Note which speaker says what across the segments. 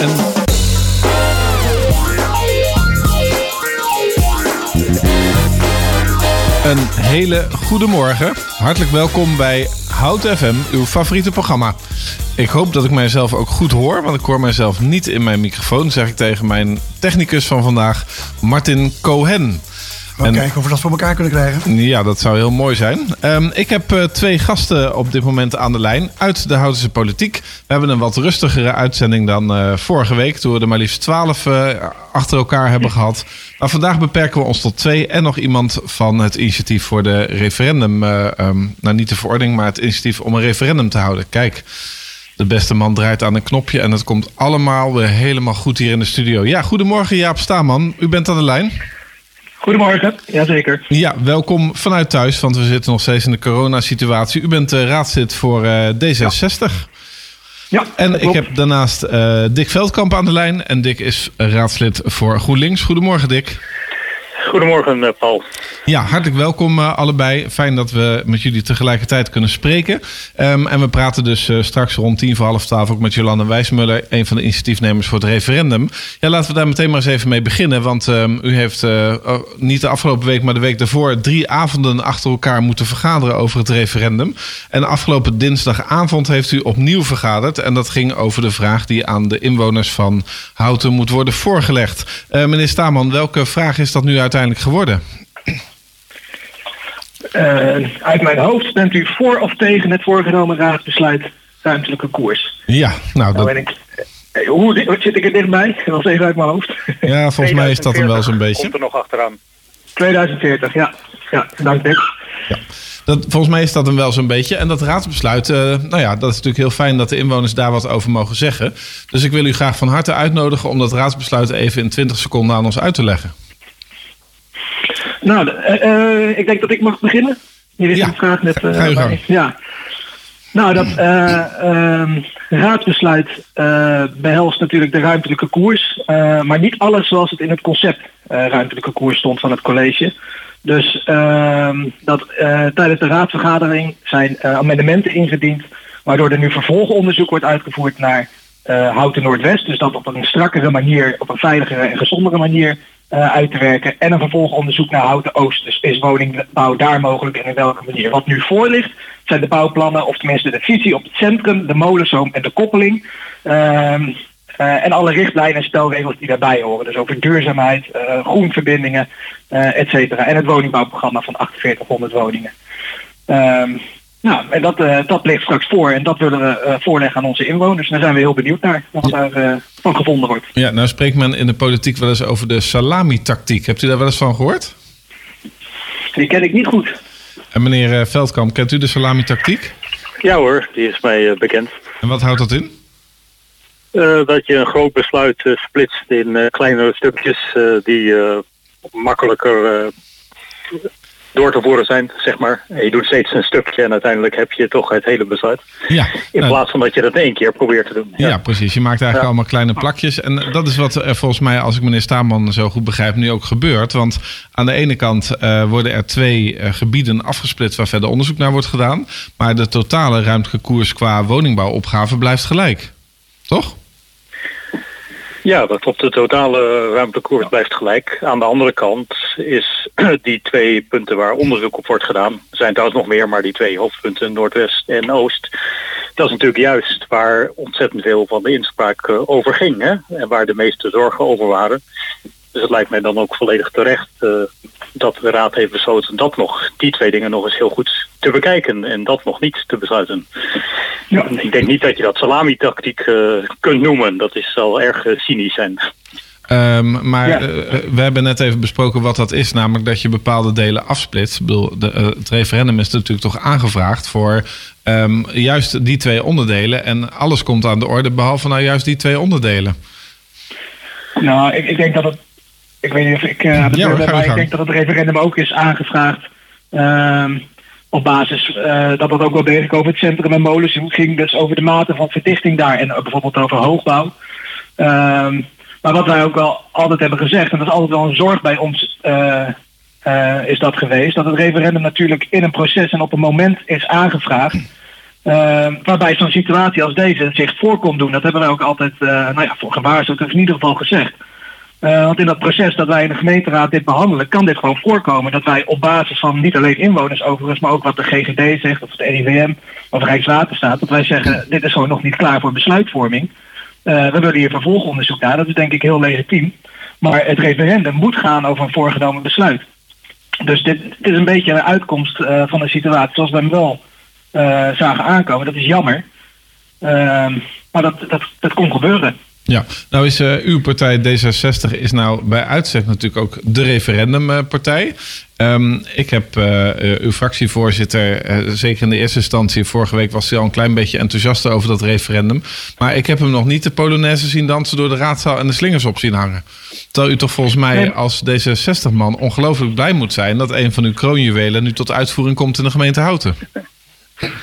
Speaker 1: En... Een hele goede morgen. Hartelijk welkom bij Hout FM, uw favoriete programma. Ik hoop dat ik mijzelf ook goed hoor, want ik hoor mijzelf niet in mijn microfoon, zeg ik tegen mijn technicus van vandaag, Martin Cohen.
Speaker 2: Maar kijken of we dat voor elkaar kunnen krijgen.
Speaker 1: Ja, dat zou heel mooi zijn. Um, ik heb uh, twee gasten op dit moment aan de lijn uit de Houtense politiek. We hebben een wat rustigere uitzending dan uh, vorige week, toen we er maar liefst twaalf uh, achter elkaar hebben gehad. Maar vandaag beperken we ons tot twee en nog iemand van het initiatief voor de referendum. Um, nou, niet de verordening, maar het initiatief om een referendum te houden. Kijk. De beste man draait aan een knopje en het komt allemaal weer helemaal goed hier in de studio. Ja, goedemorgen Jaap Staman. U bent aan de lijn.
Speaker 3: Goedemorgen, jazeker.
Speaker 1: Ja, welkom vanuit thuis, want we zitten nog steeds in de coronasituatie. U bent uh, raadslid voor uh, D66.
Speaker 3: Ja,
Speaker 1: en ik heb daarnaast uh, Dick Veldkamp aan de lijn. En Dick is raadslid voor GroenLinks. Goedemorgen, Dick.
Speaker 4: Goedemorgen, Paul.
Speaker 1: Ja, hartelijk welkom uh, allebei. Fijn dat we met jullie tegelijkertijd kunnen spreken. Um, en we praten dus uh, straks rond tien voor half twaalf ook met Jolanda Wijsmuller, een van de initiatiefnemers voor het referendum. Ja, laten we daar meteen maar eens even mee beginnen. Want um, u heeft uh, niet de afgelopen week, maar de week daarvoor drie avonden achter elkaar moeten vergaderen over het referendum. En afgelopen dinsdagavond heeft u opnieuw vergaderd. En dat ging over de vraag die aan de inwoners van Houten moet worden voorgelegd. meneer Staman, welke vraag is dat nu uiteindelijk geworden?
Speaker 3: Uh, uit mijn hoofd bent u voor of tegen het voorgenomen raadsbesluit ruimtelijke koers?
Speaker 1: Ja, nou,
Speaker 3: dat... Nou ik, hoe, hoe, zit ik er dichtbij? Dat was even uit mijn hoofd.
Speaker 1: Ja, volgens mij is dat hem wel zo'n beetje.
Speaker 4: Komt er nog achteraan.
Speaker 3: 2040, ja. Ja, dank Dick.
Speaker 1: Ja. Dat, volgens mij is dat hem wel zo'n beetje. En dat raadsbesluit, uh, nou ja, dat is natuurlijk heel fijn dat de inwoners daar wat over mogen zeggen. Dus ik wil u graag van harte uitnodigen om dat raadsbesluit even in 20 seconden aan ons uit te leggen.
Speaker 3: Nou, uh, ik denk dat ik mag beginnen. Hier is
Speaker 1: ja,
Speaker 3: een vraag.
Speaker 1: Uh, ga je gang.
Speaker 3: Ja. Nou, dat uh, raadsbesluit behelst natuurlijk de ruimtelijke koers, maar niet alles zoals het in het concept ruimtelijke koers stond van het college. Dus ehm, dat tijdens de raadsvergadering zijn amendementen ingediend, waardoor er nu vervolgonderzoek wordt uitgevoerd naar Houten Noordwest. Dus dat op een strakkere manier, op een veiligere en gezondere manier uh, uit te werken. En een vervolgonderzoek naar Houten Oost. Dus is woningbouw daar mogelijk en in welke manier? Wat nu voor ligt zijn de bouwplannen, of tenminste de visie op het centrum, de molenzoom en de koppeling. Uh, uh, en alle richtlijnen en spelregels die daarbij horen. Dus over duurzaamheid, groenverbindingen, et cetera. En het woningbouwprogramma van 4800 woningen. Ehm, nou, en dat, uh, dat ligt straks voor en dat willen we uh, voorleggen aan onze inwoners. Daar zijn we heel benieuwd naar wat ja. daar uh, van gevonden wordt.
Speaker 1: Ja, nou spreekt men in de politiek wel eens over de salami-tactiek. Hebt u daar wel eens van gehoord?
Speaker 3: Die ken ik niet goed.
Speaker 1: En meneer Veldkamp, kent u de salami-tactiek?
Speaker 4: Ja hoor, die is mij bekend.
Speaker 1: En wat houdt dat in?
Speaker 4: dat je een groot besluit splitst in kleinere stukjes die makkelijker door te voeren zijn, zeg maar. Je doet steeds een stukje en uiteindelijk heb je toch het hele besluit.
Speaker 1: Ja,
Speaker 4: in plaats van dat je dat één keer probeert te doen.
Speaker 1: Ja, ja precies. Je maakt eigenlijk ja. allemaal kleine plakjes. En dat is wat er volgens mij, als ik meneer Staanman zo goed begrijp, nu ook gebeurt. Want aan de ene kant uh, worden er twee uh, gebieden afgesplitst waar verder onderzoek naar wordt gedaan. Maar de totale ruimtelijke koers qua woningbouwopgave blijft gelijk. Toch?
Speaker 4: Ja, dat op de totale ruimtekoers blijft gelijk. Aan de andere kant is die twee punten waar onderzoek op wordt gedaan, zijn trouwens nog meer, maar die twee hoofdpunten Noordwest en Oost, dat is natuurlijk juist waar ontzettend veel van de inspraak over ging hè? en waar de meeste zorgen over waren. Dus het lijkt mij dan ook volledig terecht uh, dat de Raad heeft besloten dat nog, die twee dingen nog eens heel goed te bekijken en dat nog niet te besluiten. Ja. Ik denk niet dat je dat salami-tactiek uh, kunt noemen. Dat is zal erg uh, cynisch zijn.
Speaker 1: Um, maar ja. uh, we hebben net even besproken wat dat is, namelijk dat je bepaalde delen afsplitst. Ik bedoel, de, uh, het referendum is natuurlijk toch aangevraagd voor um, juist die twee onderdelen. En alles komt aan de orde, behalve nou juist die twee onderdelen.
Speaker 3: Nou, ik, ik denk dat het. Ik weet niet of ik. Uh, ja, hoor, maar ik denk dat het referendum ook is aangevraagd. Um, op basis uh, dat het ook wel degelijk over het centrum en molens ging. Dus over de mate van verdichting daar en bijvoorbeeld over hoogbouw. Um, maar wat wij ook wel altijd hebben gezegd, en dat is altijd wel een zorg bij ons, uh, is dat geweest. Dat het referendum natuurlijk in een proces en op een moment is aangevraagd. waarbij zo'n situatie als deze zich voor kon doen. Dat hebben wij ook altijd nou ja, voor gewaarschuwd of in ieder geval gezegd. Want in dat proces dat wij in de gemeenteraad dit behandelen, kan dit gewoon voorkomen. Dat wij op basis van niet alleen inwoners overigens, maar ook wat de GGD zegt, of het RIVM of Rijkswaterstaat, dat wij zeggen, dit is gewoon nog niet klaar voor besluitvorming. we willen hier vervolgonderzoek naar, dat is denk ik heel legitiem. Maar het referendum moet gaan over een voorgenomen besluit. Dus dit, is een beetje een uitkomst uh, van de situatie zoals we hem wel zagen aankomen. Dat is jammer. Uh, maar dat, dat, dat kon gebeuren.
Speaker 1: Ja, nou is uh, uw partij D66 is nou bij uitstek natuurlijk ook de referendumpartij. Um, ik heb uh, uw fractievoorzitter, uh, zeker in de eerste instantie, vorige week was hij al een klein beetje enthousiast over dat referendum. Maar ik heb hem nog niet de Polonaise zien dansen door de raadzaal en de slingers op zien hangen. Terwijl u toch volgens mij als D66-man ongelooflijk blij moet zijn dat een van uw kroonjuwelen nu tot uitvoering komt in de gemeente Houten.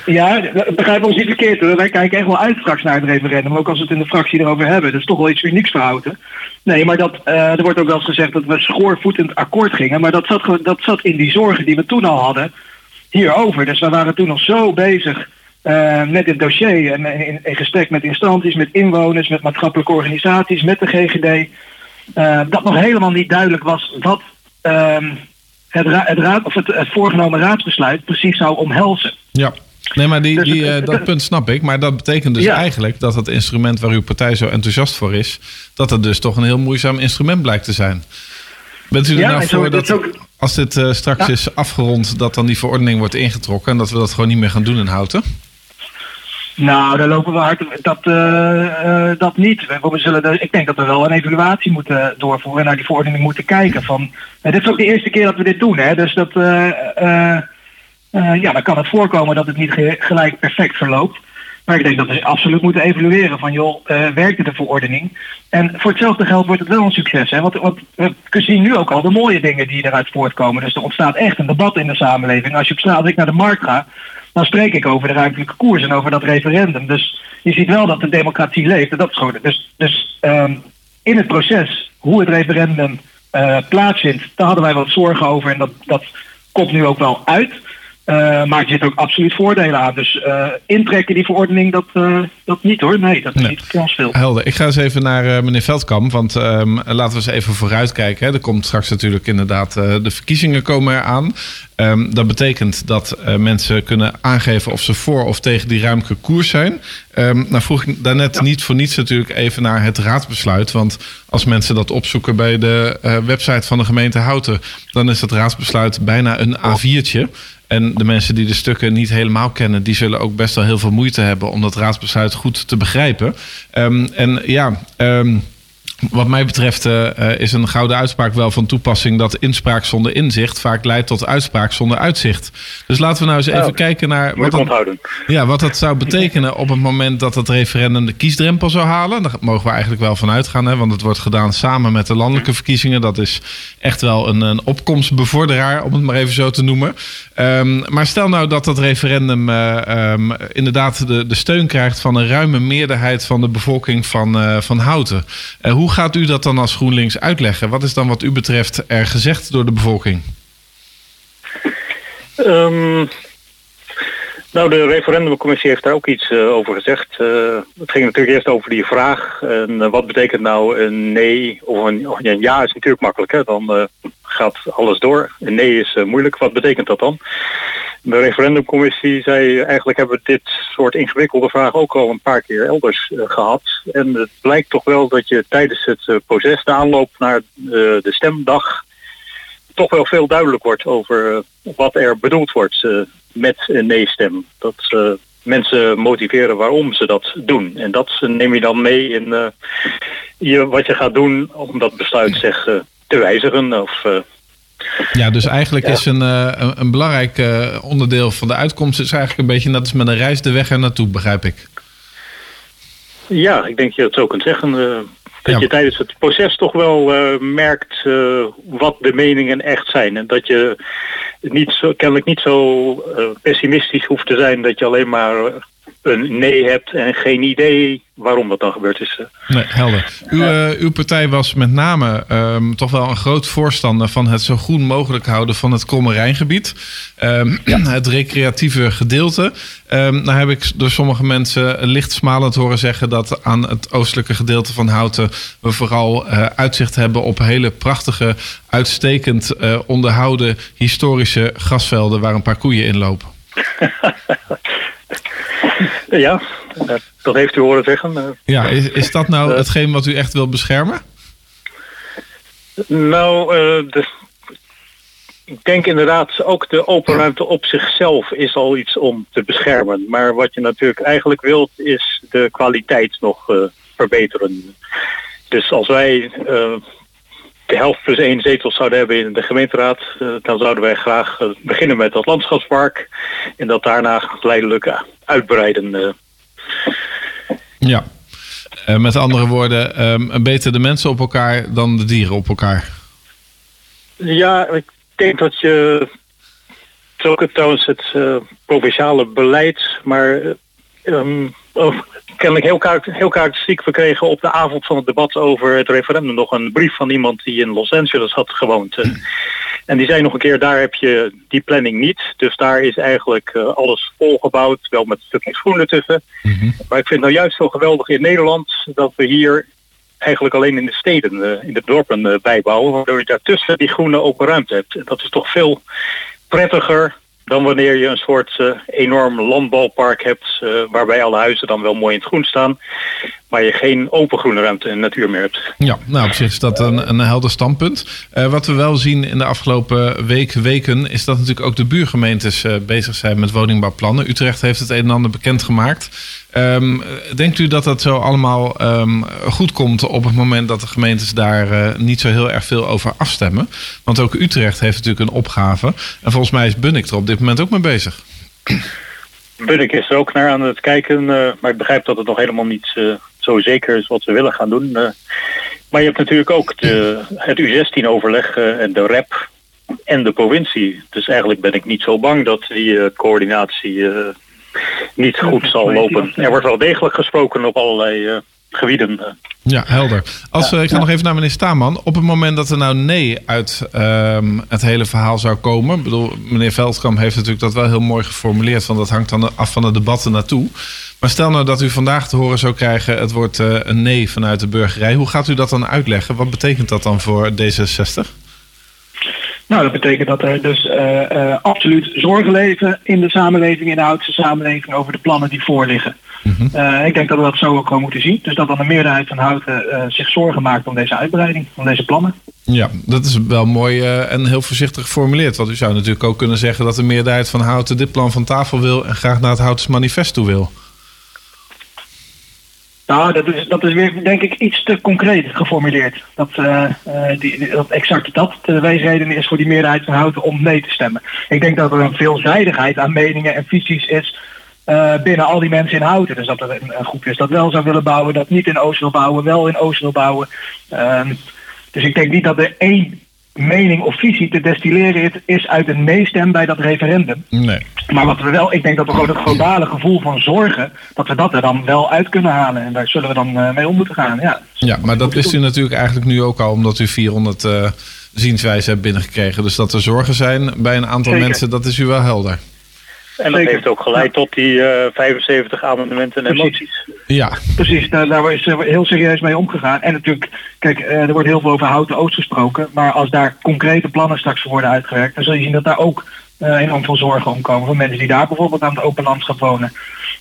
Speaker 3: Ja, begrijp ons niet verkeerd hoor. Wij kijken echt wel uit straks naar het referendum. Ook als we het in de fractie erover hebben. Dat is toch wel iets unieks verhouden. Nee, maar dat, uh, er wordt ook wel eens gezegd dat we schoorvoetend akkoord gingen. Maar dat zat, dat zat in die zorgen die we toen al hadden hierover. Dus we waren toen nog zo bezig uh, met dit dossier. En in, in, gesprek met instanties, met inwoners, met maatschappelijke organisaties, met de GGD. Uh, dat nog helemaal niet duidelijk was wat ehm, het, ra het, raad, of het, het voorgenomen raadsbesluit precies zou omhelzen.
Speaker 1: Ja. Nee, maar die, dus die, uh, dat punt snap ik. Maar dat betekent dus ja. eigenlijk dat het instrument waar uw partij zo enthousiast voor is, dat het dus toch een heel moeizaam instrument blijkt te zijn. Bent u er ja, nou voor dat, ook... als dit uh, straks ja. is afgerond, dat dan die verordening wordt ingetrokken en dat we dat gewoon niet meer gaan doen in Houten?
Speaker 3: Nou, daar lopen we hard. Dat, uh, dat niet. We zullen ik denk dat we wel een evaluatie moeten doorvoeren en naar die verordening moeten kijken. Van, dit is ook de eerste keer dat we dit doen, hè? Dus dat. Ja, dan kan het voorkomen dat het niet gelijk perfect verloopt. Maar ik denk dat we absoluut moeten evalueren van joh, werkte de verordening? En voor hetzelfde geld wordt het wel een succes. Hè? Want, want we zien nu ook al de mooie dingen die eruit voortkomen. Dus er ontstaat echt een debat in de samenleving. Als je op straat naar de markt ga, dan spreek ik over de ruimtelijke koers en over dat referendum. Dus je ziet wel dat de democratie leeft. En dat is gewoon, dus dus um, in het proces, hoe het referendum uh, plaatsvindt, daar hadden wij wat zorgen over. En dat, dat komt nu ook wel uit. Uh, maar er zitten ook absoluut voordelen aan. Dus uh, intrekken die verordening, dat, uh, dat niet hoor. Nee, dat is nee. niet kansveel.
Speaker 1: Helder. Ik ga eens even naar meneer Veldkamp. Want um, laten we eens even vooruitkijken. Hè. Er komt straks natuurlijk inderdaad de verkiezingen komen eraan. Um, dat betekent dat mensen kunnen aangeven of ze voor of tegen die ruimte koers zijn. Um, nou vroeg ik daarnet ja. niet voor niets natuurlijk even naar het raadsbesluit. Want als mensen dat opzoeken bij de website van de gemeente Houten... dan is dat raadsbesluit bijna een A4'tje. En de mensen die de stukken niet helemaal kennen, die zullen ook best wel heel veel moeite hebben om dat raadsbesluit goed te begrijpen. Um, en ja. Um, wat mij betreft uh, is een gouden uitspraak wel van toepassing dat inspraak zonder inzicht vaak leidt tot uitspraak zonder uitzicht. Dus laten we nou eens even oh, kijken naar wat dat, ja, wat dat zou betekenen op het moment dat het referendum de kiesdrempel zou halen. Daar mogen we eigenlijk wel van uitgaan, hè, want het wordt gedaan samen met de landelijke verkiezingen. Dat is echt wel een, een opkomstbevorderaar, om het maar even zo te noemen. Um, maar stel nou dat dat referendum uh, um, inderdaad de, de steun krijgt van een ruime meerderheid van de bevolking van, uh, van Houten. Hoe gaat u dat dan als GroenLinks uitleggen? Wat is dan wat u betreft er gezegd door de bevolking?
Speaker 4: Um, nou, de referendumcommissie heeft daar ook iets uh, over gezegd. Uh, het ging natuurlijk eerst over die vraag. En, uh, wat betekent nou een nee of een, ja is natuurlijk makkelijk. Dan gaat alles door. Een nee is moeilijk. Wat betekent dat dan? De referendumcommissie zei eigenlijk hebben we dit soort ingewikkelde vragen ook al een paar keer elders gehad. En het blijkt toch wel dat je tijdens het proces, de aanloop naar de stemdag toch wel veel duidelijk wordt over wat er bedoeld wordt met een nee-stem. Dat mensen motiveren waarom ze dat doen. En dat neem je dan mee in je, wat je gaat doen om dat besluit zeg, te wijzigen. Of,
Speaker 1: ja, dus eigenlijk ja. is een, een, een belangrijk onderdeel van de uitkomst is eigenlijk een beetje net als met een reis de weg er naartoe, begrijp ik.
Speaker 4: Ja, ik denk dat je dat zo kunt zeggen. Dat ja. je tijdens het proces toch wel uh, merkt uh, wat de meningen echt zijn. En dat je niet zo, kennelijk niet zo uh, pessimistisch hoeft te zijn dat je alleen maar een nee hebt en geen idee waarom dat dan gebeurd is.
Speaker 1: Nee, helder. Uw, uh, uw partij was met name um, toch wel een groot voorstander van het zo groen mogelijk houden van het Kromme Rijngebied. Um, ja. Het recreatieve gedeelte. Um, nou heb ik door sommige mensen licht smalend horen zeggen dat aan het oostelijke gedeelte van Houten we vooral uh, uitzicht hebben op hele prachtige, uitstekend uh, onderhouden historische grasvelden waar een paar koeien in lopen.
Speaker 4: Ja, dat heeft u horen zeggen.
Speaker 1: Ja, is, is dat nou hetgeen wat u echt wil beschermen?
Speaker 4: Nou, de, ik denk inderdaad ook de open ruimte op zichzelf is al iets om te beschermen. Maar wat je natuurlijk eigenlijk wilt is de kwaliteit nog verbeteren. Dus als wij de helft plus één zetels zouden hebben in de gemeenteraad, uh, dan zouden wij graag beginnen met dat landschapspark en dat daarna geleidelijk uitbreiden.
Speaker 1: Ja, met andere woorden, um, beter de mensen op elkaar dan de dieren op elkaar.
Speaker 4: Ja, ik denk dat je. Het is ook trouwens het uh, provinciale beleid, maar um, oh, kennelijk heel, kaart, heel karakteristiek. We kregen op de avond van het debat over het referendum nog een brief van iemand die in Los Angeles had gewoond. En die zei nog een keer, daar heb je die planning niet. Dus daar is eigenlijk uh, alles volgebouwd, wel met stukjes groen ertussen. Mm -hmm. Maar ik vind het nou juist zo geweldig in Nederland dat we hier eigenlijk alleen in de steden, uh, in de dorpen uh, bijbouwen. Waardoor je daartussen die groene open ruimte hebt. En dat is toch veel prettiger dan wanneer je een soort uh, enorm landbouwpark hebt... Uh, waarbij alle huizen dan wel mooi in het groen staan... maar je geen open groene ruimte en natuur meer hebt.
Speaker 1: Ja, nou op zich is dat een, een helder standpunt. Uh, wat we wel zien in de afgelopen week, weken... is dat natuurlijk ook de buurgemeentes bezig zijn met woningbouwplannen. Utrecht heeft het een en ander bekendgemaakt... Um, denkt u dat dat zo allemaal um, goed komt op het moment dat de gemeentes daar uh, niet zo heel erg veel over afstemmen? Want ook Utrecht heeft natuurlijk een opgave. En volgens mij is Bunnik er op dit moment ook mee bezig.
Speaker 4: Bunnik is er ook naar aan het kijken, uh, maar ik begrijp dat het nog helemaal niet uh, zo zeker is wat we willen gaan doen. maar je hebt natuurlijk ook de, het U16-overleg en de REP en de provincie. Dus eigenlijk ben ik niet zo bang dat die coördinatie niet goed zal lopen. Er wordt wel degelijk gesproken op allerlei uh, gebieden.
Speaker 1: Ja, helder. Als, ja, ik ga ja. nog even naar meneer Staman. Op het moment dat er nou nee uit um, het hele verhaal zou komen. Ik bedoel, meneer Veldkamp heeft natuurlijk dat wel heel mooi geformuleerd. Van dat hangt dan af van de debatten naartoe. Maar stel nou dat u vandaag te horen zou krijgen... het wordt uh, een nee vanuit de burgerij. Hoe gaat u dat dan uitleggen? Wat betekent dat dan voor D66?
Speaker 3: Nou, dat betekent dat er dus uh, uh, absoluut zorgen leven in de samenleving, in de oudste samenleving, over de plannen die voorliggen. Mm -hmm. uh, ik denk dat we dat zo ook gewoon moeten zien. Dus dat dan de meerderheid van Houten zich zorgen maakt om deze uitbreiding, om deze plannen.
Speaker 1: Ja, dat is wel mooi en heel voorzichtig geformuleerd. Want u zou natuurlijk ook kunnen zeggen dat de meerderheid van Houten dit plan van tafel wil en graag naar het Houtens manifest toe wil.
Speaker 3: Nou, dat is, dat is weer, denk ik, iets te concreet geformuleerd. Dat, uh, die, dat exact dat de wijsreden is voor die meerderheid van Houten om nee te stemmen. Ik denk dat er een veelzijdigheid aan meningen en visies is uh, binnen al die mensen in Houten. Dus dat er een, een, groep is dat wel zou willen bouwen, dat niet in Oost wil bouwen, wel in Oost wil bouwen. Uh, dus ik denk niet dat er één mening of visie te destilleren is uit een nee-stem bij dat referendum.
Speaker 1: Nee.
Speaker 3: Maar wat we wel, ik denk dat we gewoon het globale gevoel van zorgen, dat we dat er dan wel uit kunnen halen. En daar zullen we dan uh, mee om moeten gaan. Ja,
Speaker 1: ja maar dat wist u natuurlijk eigenlijk nu ook al, omdat u 400 uh, zienswijzen hebt binnengekregen. Dus dat er zorgen zijn bij een aantal Zeker. mensen, dat is u wel helder.
Speaker 4: En dat Zeker. heeft ook geleid tot die uh, 75 amendementen en moties.
Speaker 1: Ja.
Speaker 3: Precies, daar, daar is heel serieus mee omgegaan. En natuurlijk, kijk, uh, er wordt heel veel over Houten Oost gesproken. Maar als daar concrete plannen straks worden uitgewerkt... dan zul je zien dat daar ook uh, enorm veel zorgen omkomen. Voor mensen die daar bijvoorbeeld aan het open landschap wonen.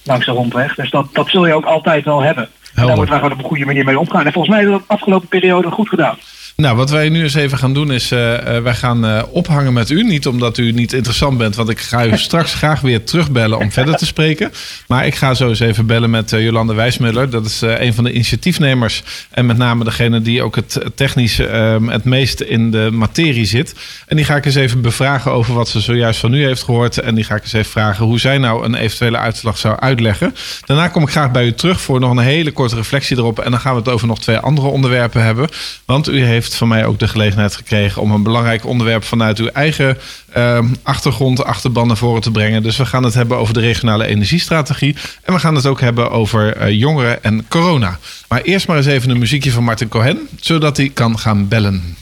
Speaker 3: Langs de rondweg. Dus dat, dat zul je ook altijd wel hebben. En daar wordt daar gewoon op een goede manier mee omgaan. En volgens mij hebben we dat de afgelopen periode goed gedaan.
Speaker 1: Nou, wat wij nu eens even gaan doen is, uh, wij gaan uh, ophangen met u. Niet omdat u niet interessant bent, want ik ga u straks graag weer terugbellen om verder te spreken. Maar ik ga zo eens even bellen met Jolande Wijsmuller. Dat is een van de initiatiefnemers en met name degene die ook het technisch ehm, het meest in de materie zit. En die ga ik eens even bevragen over wat ze zojuist van u heeft gehoord. En die ga ik eens even vragen hoe zij nou een eventuele uitslag zou uitleggen. Daarna kom ik graag bij u terug voor nog een hele korte reflectie erop. En dan gaan we het over nog twee andere onderwerpen hebben. Want u heeft heeft van mij ook de gelegenheid gekregen om een belangrijk onderwerp vanuit uw eigen uh, achtergrond, achterban naar voren te brengen. Dus we gaan het hebben over de regionale energiestrategie. En we gaan het ook hebben over uh, jongeren en corona. Maar eerst maar eens even een muziekje van Martin Cohen, zodat hij kan gaan bellen.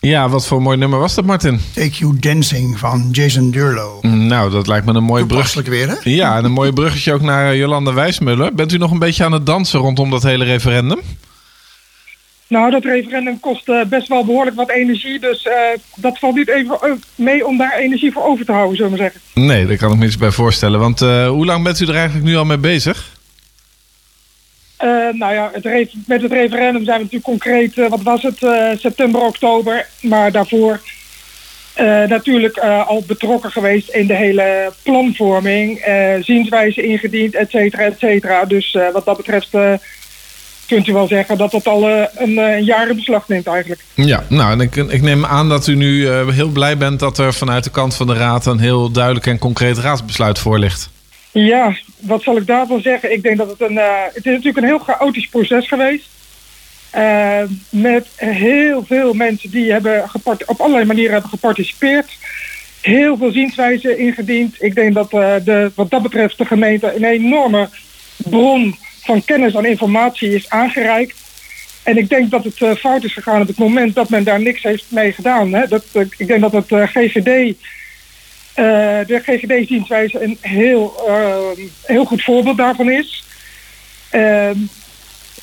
Speaker 1: Ja, wat voor een mooi nummer was dat, Martin?
Speaker 2: Take You Dancing van Jason Derulo.
Speaker 1: Nou, dat lijkt me een mooi brug.
Speaker 2: weer, hè?
Speaker 1: Ja, en een mooi bruggetje ook naar Jolanda Wijsmuller. Bent u nog een beetje aan het dansen rondom dat hele referendum?
Speaker 5: Nou, dat referendum kost uh, best wel behoorlijk wat energie. Dus uh, dat valt niet even mee om daar energie voor over te houden, zullen we zeggen.
Speaker 1: Nee, daar kan ik me iets bij voorstellen. Want uh, hoe lang bent u er eigenlijk nu al mee bezig?
Speaker 5: nou ja, het met het referendum zijn we natuurlijk concreet, wat was het, september, oktober. Maar daarvoor natuurlijk al betrokken geweest in de hele planvorming. zienswijze ingediend, et cetera, et cetera. Dus wat dat betreft kunt u wel zeggen dat dat al uh, een, een, jaar in beslag neemt eigenlijk.
Speaker 1: Ja, nou en ik, ik neem aan dat u nu uh, heel blij bent dat er vanuit de kant van de Raad een heel duidelijk en concreet raadsbesluit voor ligt.
Speaker 5: Ja, wat zal ik daarvan zeggen? Ik denk dat het een. Uh, het is natuurlijk een heel chaotisch proces geweest. met heel veel mensen die hebben op allerlei manieren hebben geparticipeerd. Heel veel zienswijzen ingediend. Ik denk dat de, wat dat betreft de gemeente een enorme bron van kennis en informatie is aangereikt. En ik denk dat het uh, fout is gegaan op het moment dat men daar niks heeft mee gedaan. Hè. Dat, uh, ik denk dat het uh, GGD, de GGD-zienswijze een heel, heel goed voorbeeld daarvan is. Ehm,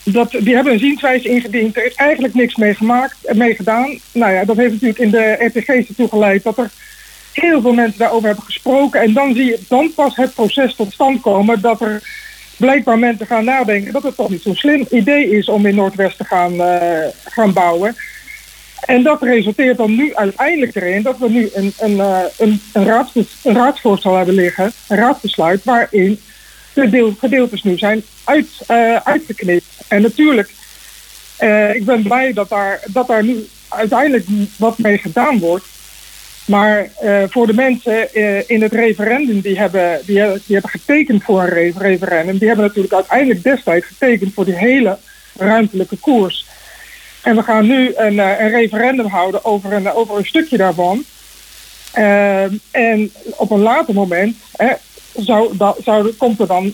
Speaker 5: dat, die hebben een zienswijze ingediend. Er is eigenlijk niks mee gemaakt en mee gedaan. Nou ja, dat heeft natuurlijk in de RTG's ertoe geleid dat er heel veel mensen daarover hebben gesproken. En dan zie je dan pas het proces tot stand komen dat er blijkbaar mensen gaan nadenken dat het toch niet zo'n slim idee is om in Noordwest te gaan, uh, gaan bouwen. En dat resulteert dan nu uiteindelijk erin dat we nu een, een, uh, een, een, een raadsvoorstel hebben liggen, een raadsbesluit, waarin de deel, gedeeltes nu zijn uit, uh, uitgeknipt. En natuurlijk, ik ben blij dat daar, dat daar nu uiteindelijk wat mee gedaan wordt. Maar uh, voor de mensen uh, in het referendum die hebben, die, die hebben getekend voor een referendum, die hebben natuurlijk uiteindelijk destijds getekend voor die hele ruimtelijke koers. En we gaan nu een, uh, een referendum houden over een, over een stukje daarvan. en op een later moment hè, zou, dat, zou, komt er dan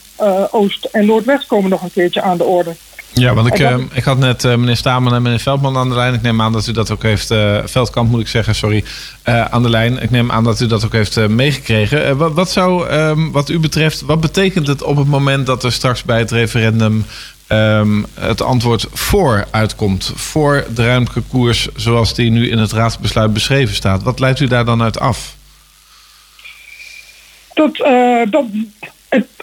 Speaker 5: Oost en Noordwest komen nog een keertje aan de orde.
Speaker 1: Ja, want ik, uh, ik had net uh, meneer Stamen en meneer Veldman aan de lijn. Ik neem aan dat u dat ook heeft, uh, Veldkamp moet ik zeggen, sorry, aan de lijn. Ik neem aan dat u dat ook heeft meegekregen. Wat, wat, zou, um, wat u betreft, wat betekent het op het moment dat er straks bij het referendum um, het antwoord voor uitkomt? Voor de ruimtelijke koers zoals die nu in het raadsbesluit beschreven staat. Wat leidt u daar dan uit af?
Speaker 5: Dat, dat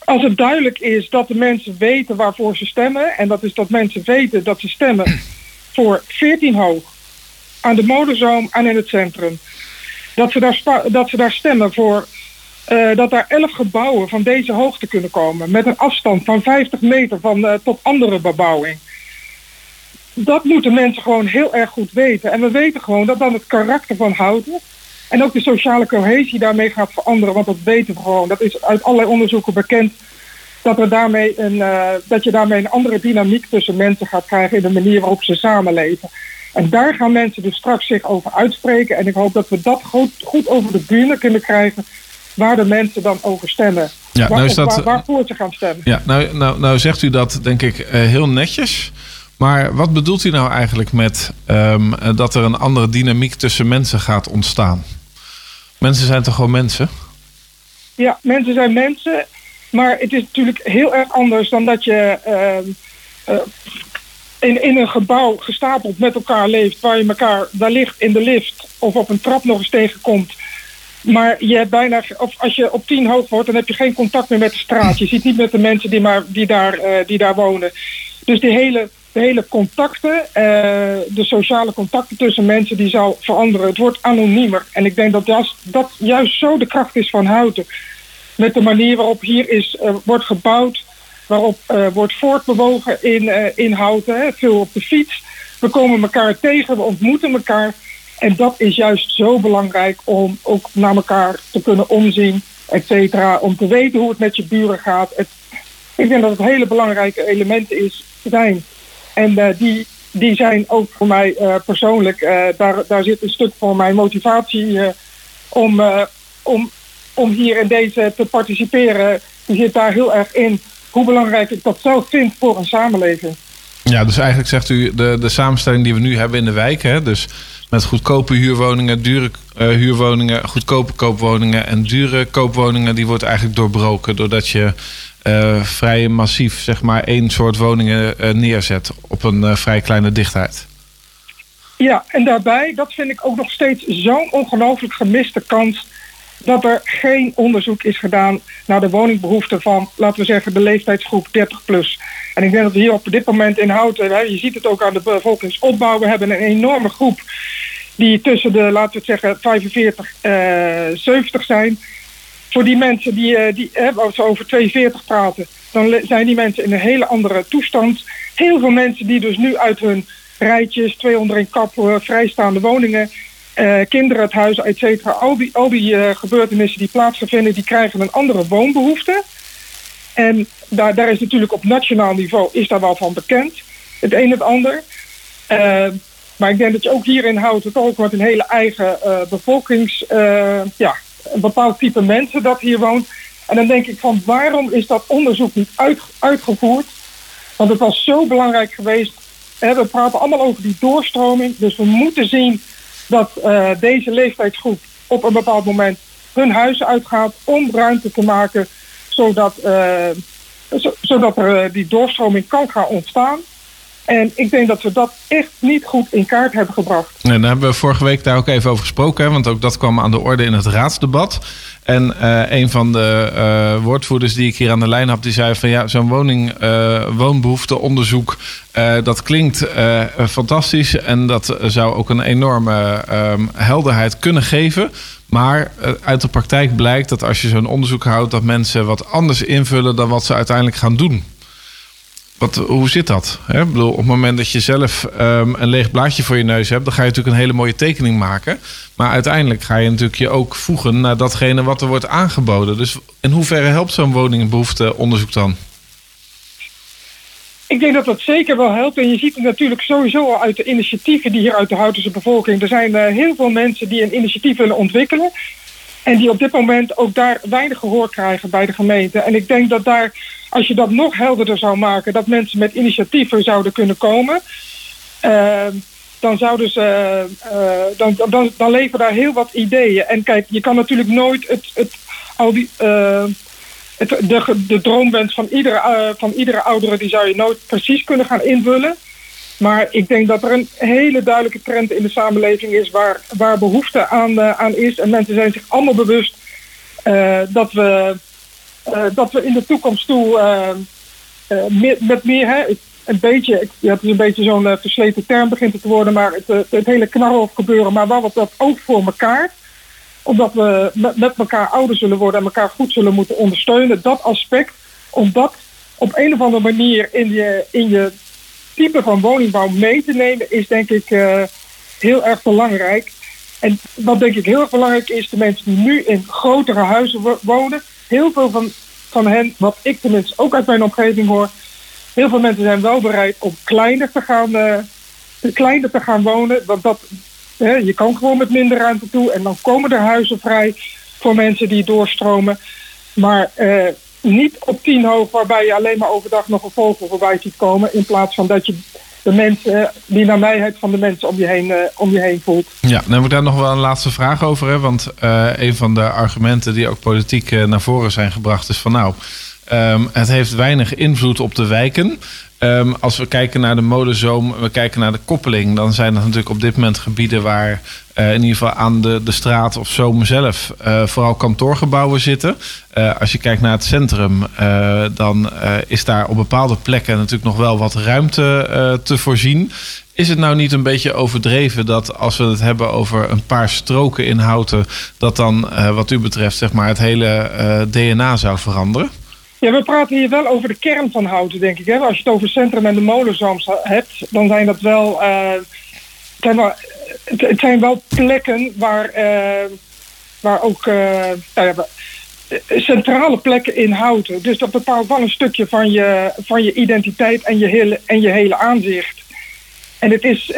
Speaker 5: als het duidelijk is dat de mensen weten waarvoor ze stemmen, en dat is dat mensen weten dat ze stemmen voor 14 hoog, aan de modezoom en in het centrum, dat ze daar, dat ze daar stemmen voor uh, dat daar 11 gebouwen van deze hoogte kunnen komen, met een afstand van 50 meter van, uh, tot andere bebouwing. Dat moeten mensen gewoon heel erg goed weten. En we weten gewoon dat dan het karakter van houten en ook de sociale cohesie daarmee gaat veranderen. Want dat weten we gewoon. Dat is uit allerlei onderzoeken bekend. Dat, er daarmee een, uh, dat je daarmee een andere dynamiek tussen mensen gaat krijgen in de manier waarop ze samenleven. En daar gaan mensen dus straks zich over uitspreken. En ik hoop dat we dat goed, goed over de bühne kunnen krijgen. Waar de mensen dan over stemmen. Ja, waar, nou is dat, waar, waarvoor ze gaan stemmen.
Speaker 1: Ja, nou, nou, nou zegt u dat denk ik uh, heel netjes. Maar wat bedoelt u nou eigenlijk met um, dat er een andere dynamiek tussen mensen gaat ontstaan? Mensen zijn toch gewoon mensen?
Speaker 5: Ja, mensen zijn mensen. Maar het is natuurlijk heel erg anders dan dat je uh, uh, in, in een gebouw gestapeld met elkaar leeft, waar je elkaar ligt in de lift of op een trap nog eens tegenkomt. Maar je hebt bijna, of als je op tien hoog wordt, dan heb je geen contact meer met de straat. Je ziet niet met de mensen die, maar, die, daar, uh, die daar wonen. Dus die hele de hele contacten, uh, de sociale contacten tussen mensen, die zal veranderen. Het wordt anoniemer. En ik denk dat dat, juist zo de kracht is van Houten. Met de manier waarop hier is, uh, wordt gebouwd, waarop uh, wordt voortbewogen in, in Houten. Hè, veel op de fiets. We komen elkaar tegen, we ontmoeten elkaar. En dat is juist zo belangrijk om ook naar elkaar te kunnen omzien, et cetera. Om te weten hoe het met je buren gaat. Het, ik denk dat het hele belangrijke elementen is, zijn. En uh, die, die zijn ook voor mij persoonlijk, daar, daar zit een stuk voor mijn motivatie om, om, om hier in deze te participeren. Die zit daar heel erg in hoe belangrijk ik dat zelf vind voor een samenleving.
Speaker 1: Ja, dus eigenlijk zegt u de, de samenstelling die we nu hebben in de wijk, hè, dus met goedkope huurwoningen, dure huurwoningen, goedkope koopwoningen en dure koopwoningen, die wordt eigenlijk doorbroken doordat je uh, vrij massief zeg maar één soort woningen uh, neerzet op een vrij kleine dichtheid.
Speaker 5: Ja, en daarbij, dat vind ik ook nog steeds zo'n ongelooflijk gemiste kans dat er geen onderzoek is gedaan naar de woningbehoeften van, laten we zeggen, de leeftijdsgroep 30 plus. En ik denk dat we hier op dit moment in houden, je ziet het ook aan de bevolkingsopbouw, we hebben een enorme groep die tussen de, laten we het zeggen, 45 uh, 70 zijn. Voor die mensen die, uh, die als we over 42 praten, dan zijn die mensen in een hele andere toestand. Heel veel mensen die dus nu uit hun rijtjes, twee onder een kap, uh, vrijstaande woningen, uh, kinderen het huis, et cetera. Al die, al die uh, gebeurtenissen die plaatsvinden, die krijgen een andere woonbehoefte. En daar, daar is natuurlijk op nationaal niveau is daar wel van bekend. Het een en het ander. Maar ik denk dat je ook hierin houdt het ook met een hele eigen bevolkings... ja, een bepaald type mensen dat hier woont. En dan denk ik van waarom is dat onderzoek niet uit, uitgevoerd? Want het was zo belangrijk geweest. we praten allemaal over die doorstroming. Dus we moeten zien dat uh, deze leeftijdsgroep op een bepaald moment hun huis uitgaat om ruimte te maken, zodat, uh, zodat er uh, die doorstroming kan gaan ontstaan. En ik denk dat we dat echt niet goed in kaart hebben gebracht.
Speaker 1: Nee, daar hebben we vorige week daar ook even over gesproken. Want ook dat kwam aan de orde in het raadsdebat. En uh, een van de uh, woordvoerders die ik hier aan de lijn had, die zei van ja, zo'n woning, uh, woonbehoefteonderzoek, dat klinkt fantastisch. En dat zou ook een enorme um, helderheid kunnen geven. Maar uit de praktijk blijkt dat als je zo'n onderzoek houdt, dat mensen wat anders invullen dan wat ze uiteindelijk gaan doen. Wat, hoe zit dat? Hè? Ik bedoel, op het moment dat je zelf um, een leeg blaadje voor je neus hebt, dan ga je natuurlijk een hele mooie tekening maken. Maar uiteindelijk ga je natuurlijk je ook voegen naar datgene wat er wordt aangeboden. Dus in hoeverre helpt zo'n woningbehoefteonderzoek dan?
Speaker 5: Ik denk dat dat zeker wel helpt. En je ziet het natuurlijk sowieso al uit de initiatieven die hier uit de Houtense bevolking. Er zijn uh, heel veel mensen die een initiatief willen ontwikkelen. En die op dit moment ook daar weinig gehoor krijgen bij de gemeente. En ik denk dat daar als je dat nog helderder zou maken, dat mensen met initiatieven zouden kunnen komen, uh, dan, zouden ze, uh, dan, dan, dan leven daar heel wat ideeën. En kijk, je kan natuurlijk nooit het, het, al die, uh, het, de, de droomwens van iedere, van iedere oudere, die zou je nooit precies kunnen gaan invullen. Maar ik denk dat er een hele duidelijke trend in de samenleving is waar, waar behoefte aan, aan is. En mensen zijn zich allemaal bewust dat we uh, dat we in de toekomst toe met, met meer, hè, een beetje, ja, het is een beetje zo'n versleten term begint het te worden, maar het, het hele knarhof gebeuren, maar wel wat dat ook voor elkaar. Omdat we met, met elkaar ouder zullen worden en elkaar goed zullen moeten ondersteunen. Dat aspect, om dat op een of andere manier in je, in je type van woningbouw mee te nemen, is denk ik heel erg belangrijk. En wat denk ik heel erg belangrijk is, de mensen die nu in grotere huizen wonen, heel veel van, van hen, wat ik tenminste ook uit mijn omgeving hoor, heel veel mensen zijn wel bereid om kleiner te gaan, uh, kleiner te gaan wonen. Want dat, je kan gewoon met minder ruimte toe en dan komen er huizen vrij voor mensen die doorstromen. Maar uh, niet op tien hoog, waarbij je alleen maar overdag nog een vogel voorbij ziet komen. In plaats van dat je de mensen, die nabijheid van de mensen om je heen, uh, om je heen voelt.
Speaker 1: Ja, dan heb ik daar nog wel een laatste vraag over. Hè? Want uh, een van de argumenten die ook politiek naar voren zijn gebracht is van nou, um, het heeft weinig invloed op de wijken. Um, als we kijken naar de modezoom, we kijken naar de koppeling, dan zijn er natuurlijk op dit moment gebieden waar uh, in ieder geval aan de, de straat of zoom zelf uh, vooral kantoorgebouwen zitten. Uh, als je kijkt naar het centrum, dan is daar op bepaalde plekken natuurlijk nog wel wat ruimte te voorzien. Is het nou niet een beetje overdreven dat als we het hebben over een paar stroken in houten, dat dan wat u betreft zeg maar het hele DNA zou veranderen?
Speaker 5: Ja, we praten hier wel over de kern van houten, denk ik. Hè? Als je het over centrum en de molenzoom hebt, dan zijn dat wel, uh, het, zijn wel plekken waar, uh, waar ook uh, nou centrale plekken in houten. Dus dat bepaalt wel een stukje van je, van je identiteit en je hele, en je hele aanzicht. En het is,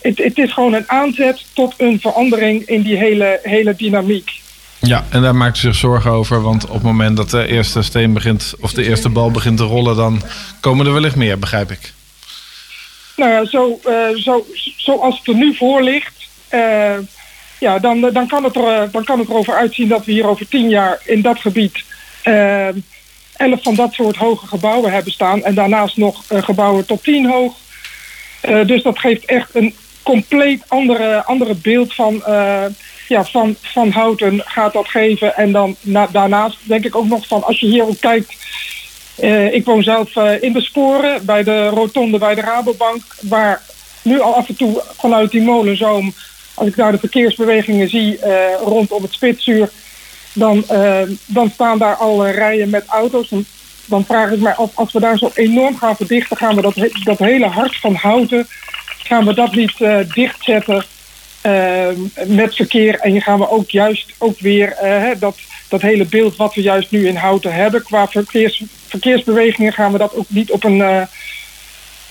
Speaker 5: het, het is gewoon een aanzet tot een verandering in die hele, hele dynamiek.
Speaker 1: Ja, en daar maakt u zich zorgen over. Want op het moment dat de eerste steen begint, of de eerste bal begint te rollen, dan komen er wellicht meer, begrijp ik.
Speaker 5: Nou ja, zo, uh, zo, zoals het er nu voor ligt, uh, ja, dan, dan, kan het er, dan kan het erover uitzien dat we hier over tien jaar in dat gebied uh, elf van dat soort hoge gebouwen hebben staan. En daarnaast nog gebouwen tot tien hoog. dus dat geeft echt een compleet andere, andere beeld van ja, van, van houten gaat dat geven. En dan na, daarnaast denk ik ook nog van als je hier ook kijkt. Uh, ik woon zelf uh, in de sporen bij de rotonde bij de Rabobank. Waar nu al af en toe vanuit die molenzoom, als ik daar de verkeersbewegingen zie uh, rondom het spitsuur. Dan, dan staan daar al rijen met auto's. Dan, dan vraag ik mij af, als we daar zo enorm gaan verdichten, gaan we dat, dat hele hart van houten, gaan we dat niet dichtzetten uh, met verkeer. En je gaan we ook juist ook weer uh, dat, dat hele beeld wat we juist nu in Houten hebben. Qua verkeers, verkeersbewegingen gaan we dat ook niet op een...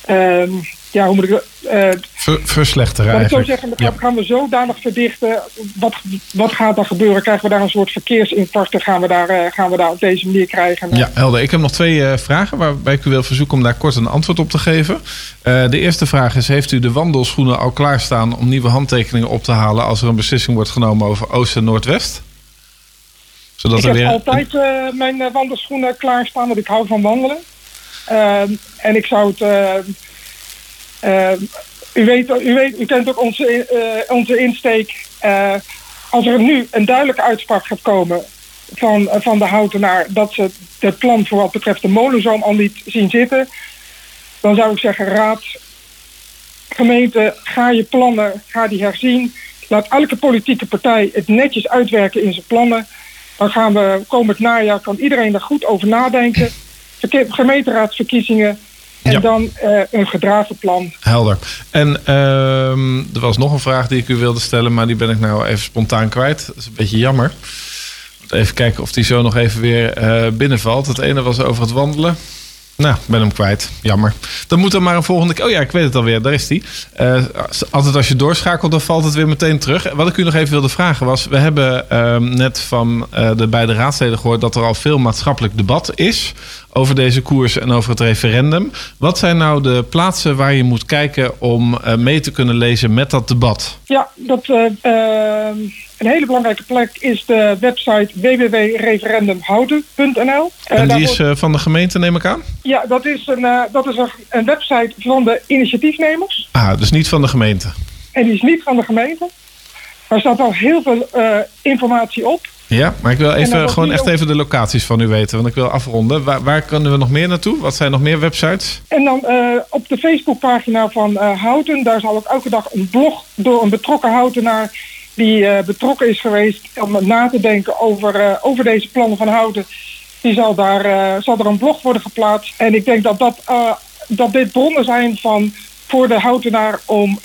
Speaker 5: Uh, ja, hoe moet ik
Speaker 1: uh, Ver, verslechteren
Speaker 5: eigenlijk. Zo zeggen, ja. gaan we zodanig verdichten. Wat, wat gaat er gebeuren? Krijgen we daar een soort verkeersinfarcten? Gaan we daar, uh, gaan we daar op deze manier krijgen?
Speaker 1: Ja, helder. Ik heb nog twee uh, vragen waarbij ik u wil verzoeken om daar kort een antwoord op te geven. de eerste vraag is: Heeft u de wandelschoenen al klaarstaan om nieuwe handtekeningen op te halen als er een beslissing wordt genomen over Oost en Noordwest?
Speaker 5: Zodat ik heb weer... altijd mijn wandelschoenen klaarstaan, want ik hou van wandelen. Ehm, en ik zou het u, weet, u, weet, u kent ook onze, uh, onze insteek. Uh, als er nu een duidelijke uitspraak gaat komen van, van de houtenaar dat ze het plan voor wat betreft de molenzoom al niet zien zitten, dan zou ik zeggen: Raad, gemeente, ga je plannen, ga die herzien. Laat elke politieke partij het netjes uitwerken in zijn plannen. Dan gaan we komend najaar, kan iedereen er goed over nadenken. Gemeenteraadsverkiezingen en ja. dan uh, een gedragen plan.
Speaker 1: Helder. En uh, er was nog een vraag die ik u wilde stellen, maar die ben ik nou even spontaan kwijt. Dat is een beetje jammer. Even kijken of die zo nog even weer uh, binnenvalt. Het ene was over het wandelen. Nou, ik ben hem kwijt. Jammer. Dan moet er maar een volgende keer. Oh ja, ik weet het alweer. Daar is die. Uh, altijd als je doorschakelt, dan valt het weer meteen terug. Wat ik u nog even wilde vragen was: we hebben uh, net van uh, de beide raadsleden gehoord dat er al veel maatschappelijk debat is over deze koers en over het referendum. Wat zijn nou de plaatsen waar je moet kijken om mee te kunnen lezen met dat debat?
Speaker 5: Ja, dat. Een hele belangrijke plek is de website www.referendumhouden.nl.
Speaker 1: En die is van de gemeente, neem ik aan?
Speaker 5: Ja, dat is, een, uh, dat is een, een, website van de initiatiefnemers.
Speaker 1: Ah, dus niet van de gemeente?
Speaker 5: En die is niet van de gemeente. Er staat al heel veel uh, informatie op.
Speaker 1: Ja, maar ik wil even, gewoon echt even de locaties van u weten, want ik wil afronden. Waar, waar kunnen we nog meer naartoe? Wat zijn nog meer websites?
Speaker 5: En dan uh, op de Facebookpagina van Houten, daar zal ook elke dag een blog door een betrokken Houtenaar die uh, betrokken is geweest om na te denken over, over deze plannen van Houten. Die zal, daar, zal er een blog worden geplaatst. En ik denk dat, dat, dat dit bronnen zijn van, voor de Houtenaar om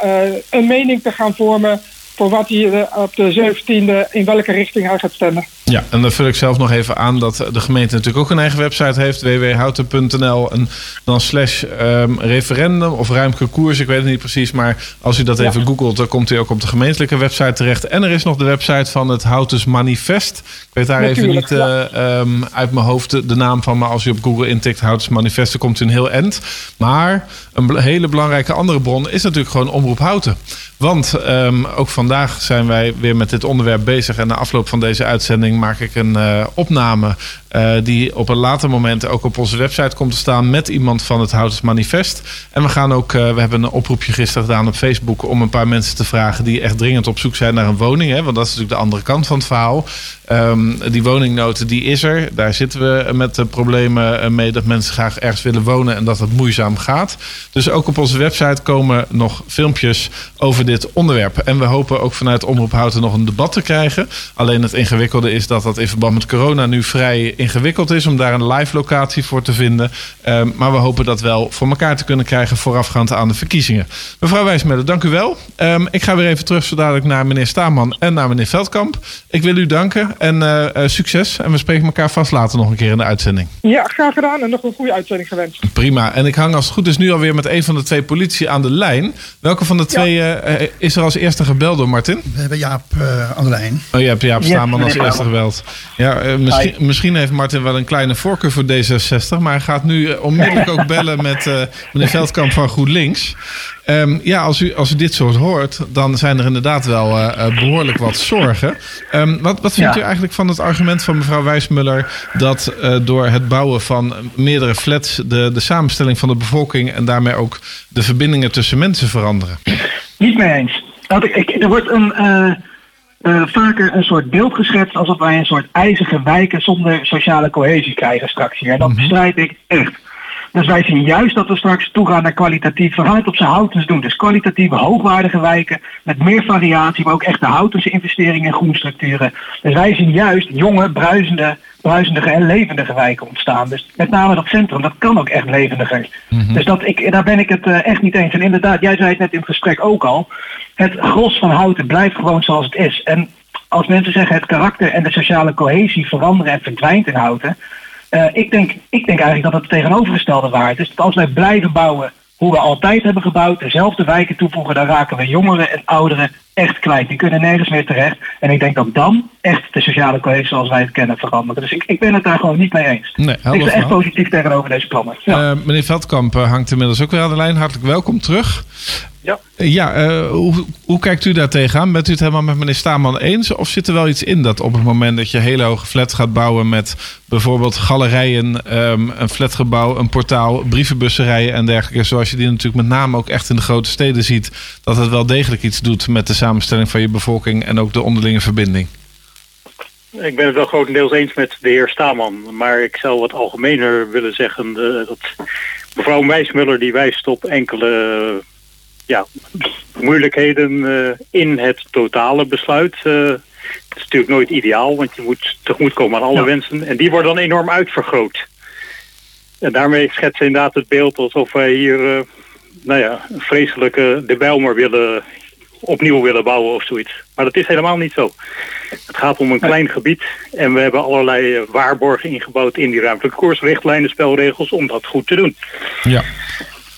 Speaker 5: een mening te gaan vormen voor wat hij op de 17e in welke richting hij gaat stemmen.
Speaker 1: Ja, en dan vul ik zelf nog even aan dat de gemeente natuurlijk ook een eigen website heeft, www.houten.nl en dan slash um, referendum of ruimke koers, ik weet het niet precies, maar als u dat ja. even googelt, dan komt u ook op de gemeentelijke website terecht. En er is nog de website van het Houtens Manifest. Ik weet daar Natuurlijk, even niet ja. uh, um, uit mijn hoofd de, de, naam van, maar als u op Google intikt Houtens Manifest, dan komt u een heel end. Maar een hele belangrijke andere bron is natuurlijk gewoon Omroep Houten. Want um, ook vandaag zijn wij weer met dit onderwerp bezig. En na afloop van deze uitzending maak ik een uh, opname uh, die op een later moment ook op onze website komt te staan met iemand van het Houters Manifest. En we gaan ook, uh, we hebben een oproepje gisteren gedaan op Facebook om een paar mensen te vragen die echt dringend op zoek zijn naar een woning. Hè, want dat is natuurlijk de andere kant van het verhaal. Um, die woningnood die is er. Daar zitten we met problemen mee dat mensen graag ergens willen wonen en dat het moeizaam gaat. Dus ook op onze website komen nog filmpjes over dit onderwerp. En we hopen ook vanuit Omroep Houten nog een debat te krijgen. Alleen het ingewikkelde is dat dat in verband met corona nu vrij ingewikkeld is om daar een live locatie voor te vinden. Ehm, maar we hopen dat wel voor elkaar te kunnen krijgen voorafgaand aan de verkiezingen. Mevrouw Wijsmelle, dank u wel. Ehm, ik ga weer even terug zo dadelijk naar meneer Staman en naar meneer Veldkamp. Ik wil u danken en uh, succes. En we spreken elkaar vast later nog een keer in de uitzending.
Speaker 5: Ja, graag gedaan en nog een goede uitzending gewenst.
Speaker 1: Prima. En ik hang als het goed is nu alweer met een van de twee politie aan de lijn. Welke van de twee uh, is er als eerste gebeld door Martin?
Speaker 2: We hebben Jaap uh, aan de lijn.
Speaker 1: Oh, je hebt Jaap Staman als eerste gebeld. Ja, misschien, misschien, heeft Martin wel een kleine voorkeur voor D66. Maar hij gaat nu onmiddellijk ook bellen met meneer Veldkamp van GroenLinks. Um, ja, als u, als u dit soort hoort, dan zijn er inderdaad wel uh, behoorlijk wat zorgen. Um, wat, wat vindt u eigenlijk van het argument van mevrouw Wijsmuller dat uh, door het bouwen van meerdere flats de, de samenstelling van de bevolking en daarmee ook de verbindingen tussen mensen veranderen?
Speaker 3: Niet mee eens. Ik, ik, er wordt een, uh, vaker een soort beeld geschetst alsof wij een soort ijzige wijken zonder sociale cohesie krijgen straks hier. En dat mhm. bestrijd ik echt. Dus wij zien juist dat we straks toegaan naar kwalitatief. Het op zijn houtens doen. Dus kwalitatieve, hoogwaardige wijken met meer variatie, maar ook echt de houtense investeringen in groenstructuren. Dus wij zien juist jonge, bruisende, bruisendige en levendige wijken ontstaan. Dus met name dat centrum, dat kan ook echt levendiger. Mhm. Dus dat ik, daar ben ik het uh, echt niet eens. En inderdaad, jij zei het net in het gesprek ook al. Het gros van houten blijft gewoon zoals het is. En als mensen zeggen het karakter en de sociale cohesie veranderen en verdwijnt in houten uh, ik, denk, ik denk eigenlijk dat het tegenovergestelde waard is. Dat als wij blijven bouwen hoe we altijd hebben gebouwd, dezelfde wijken toevoegen, dan raken we jongeren en ouderen echt kwijt. Die kunnen nergens meer terecht. En ik denk dat dan echt de sociale cohesie zoals wij het kennen veranderen. Dus ik, ik ben het daar gewoon niet mee eens. Nee, ik ben echt positief tegenover deze plannen.
Speaker 1: Ja. Uh, meneer Veldkamp eh, hangt inmiddels ook weer aan de lijn. Hartelijk welkom terug.
Speaker 4: Ja,
Speaker 1: ja uh, hoe, hoe kijkt u daar tegenaan? Bent u het helemaal met meneer Staman eens? Of zit er wel iets in dat op het moment dat je hele hoge flat gaat bouwen met bijvoorbeeld galerijen, um, een flatgebouw, een portaal, brievenbusserijen en dergelijke, zoals je die natuurlijk met name ook echt in de grote steden ziet, dat het wel degelijk iets doet met de samenstelling van je bevolking en ook de onderlinge verbinding?
Speaker 4: Ik ben het wel grotendeels eens met de heer Staman. Maar ik zou wat algemener willen zeggen uh, dat mevrouw Wijsmuller die wijst op enkele ja, moeilijkheden uh, in het totale besluit. Uh, het is natuurlijk nooit ideaal, want je moet tegemoetkomen aan alle ja. wensen. En die worden dan enorm uitvergroot. En daarmee schetsen inderdaad het beeld alsof wij hier uh, nou ja, een vreselijke de Bijlmer willen opnieuw willen bouwen of zoiets. Maar dat is helemaal niet zo. Het gaat om een klein gebied en we hebben allerlei waarborgen ingebouwd in die ruimtelijke koersrichtlijnen, spelregels om dat goed te doen.
Speaker 1: Ja.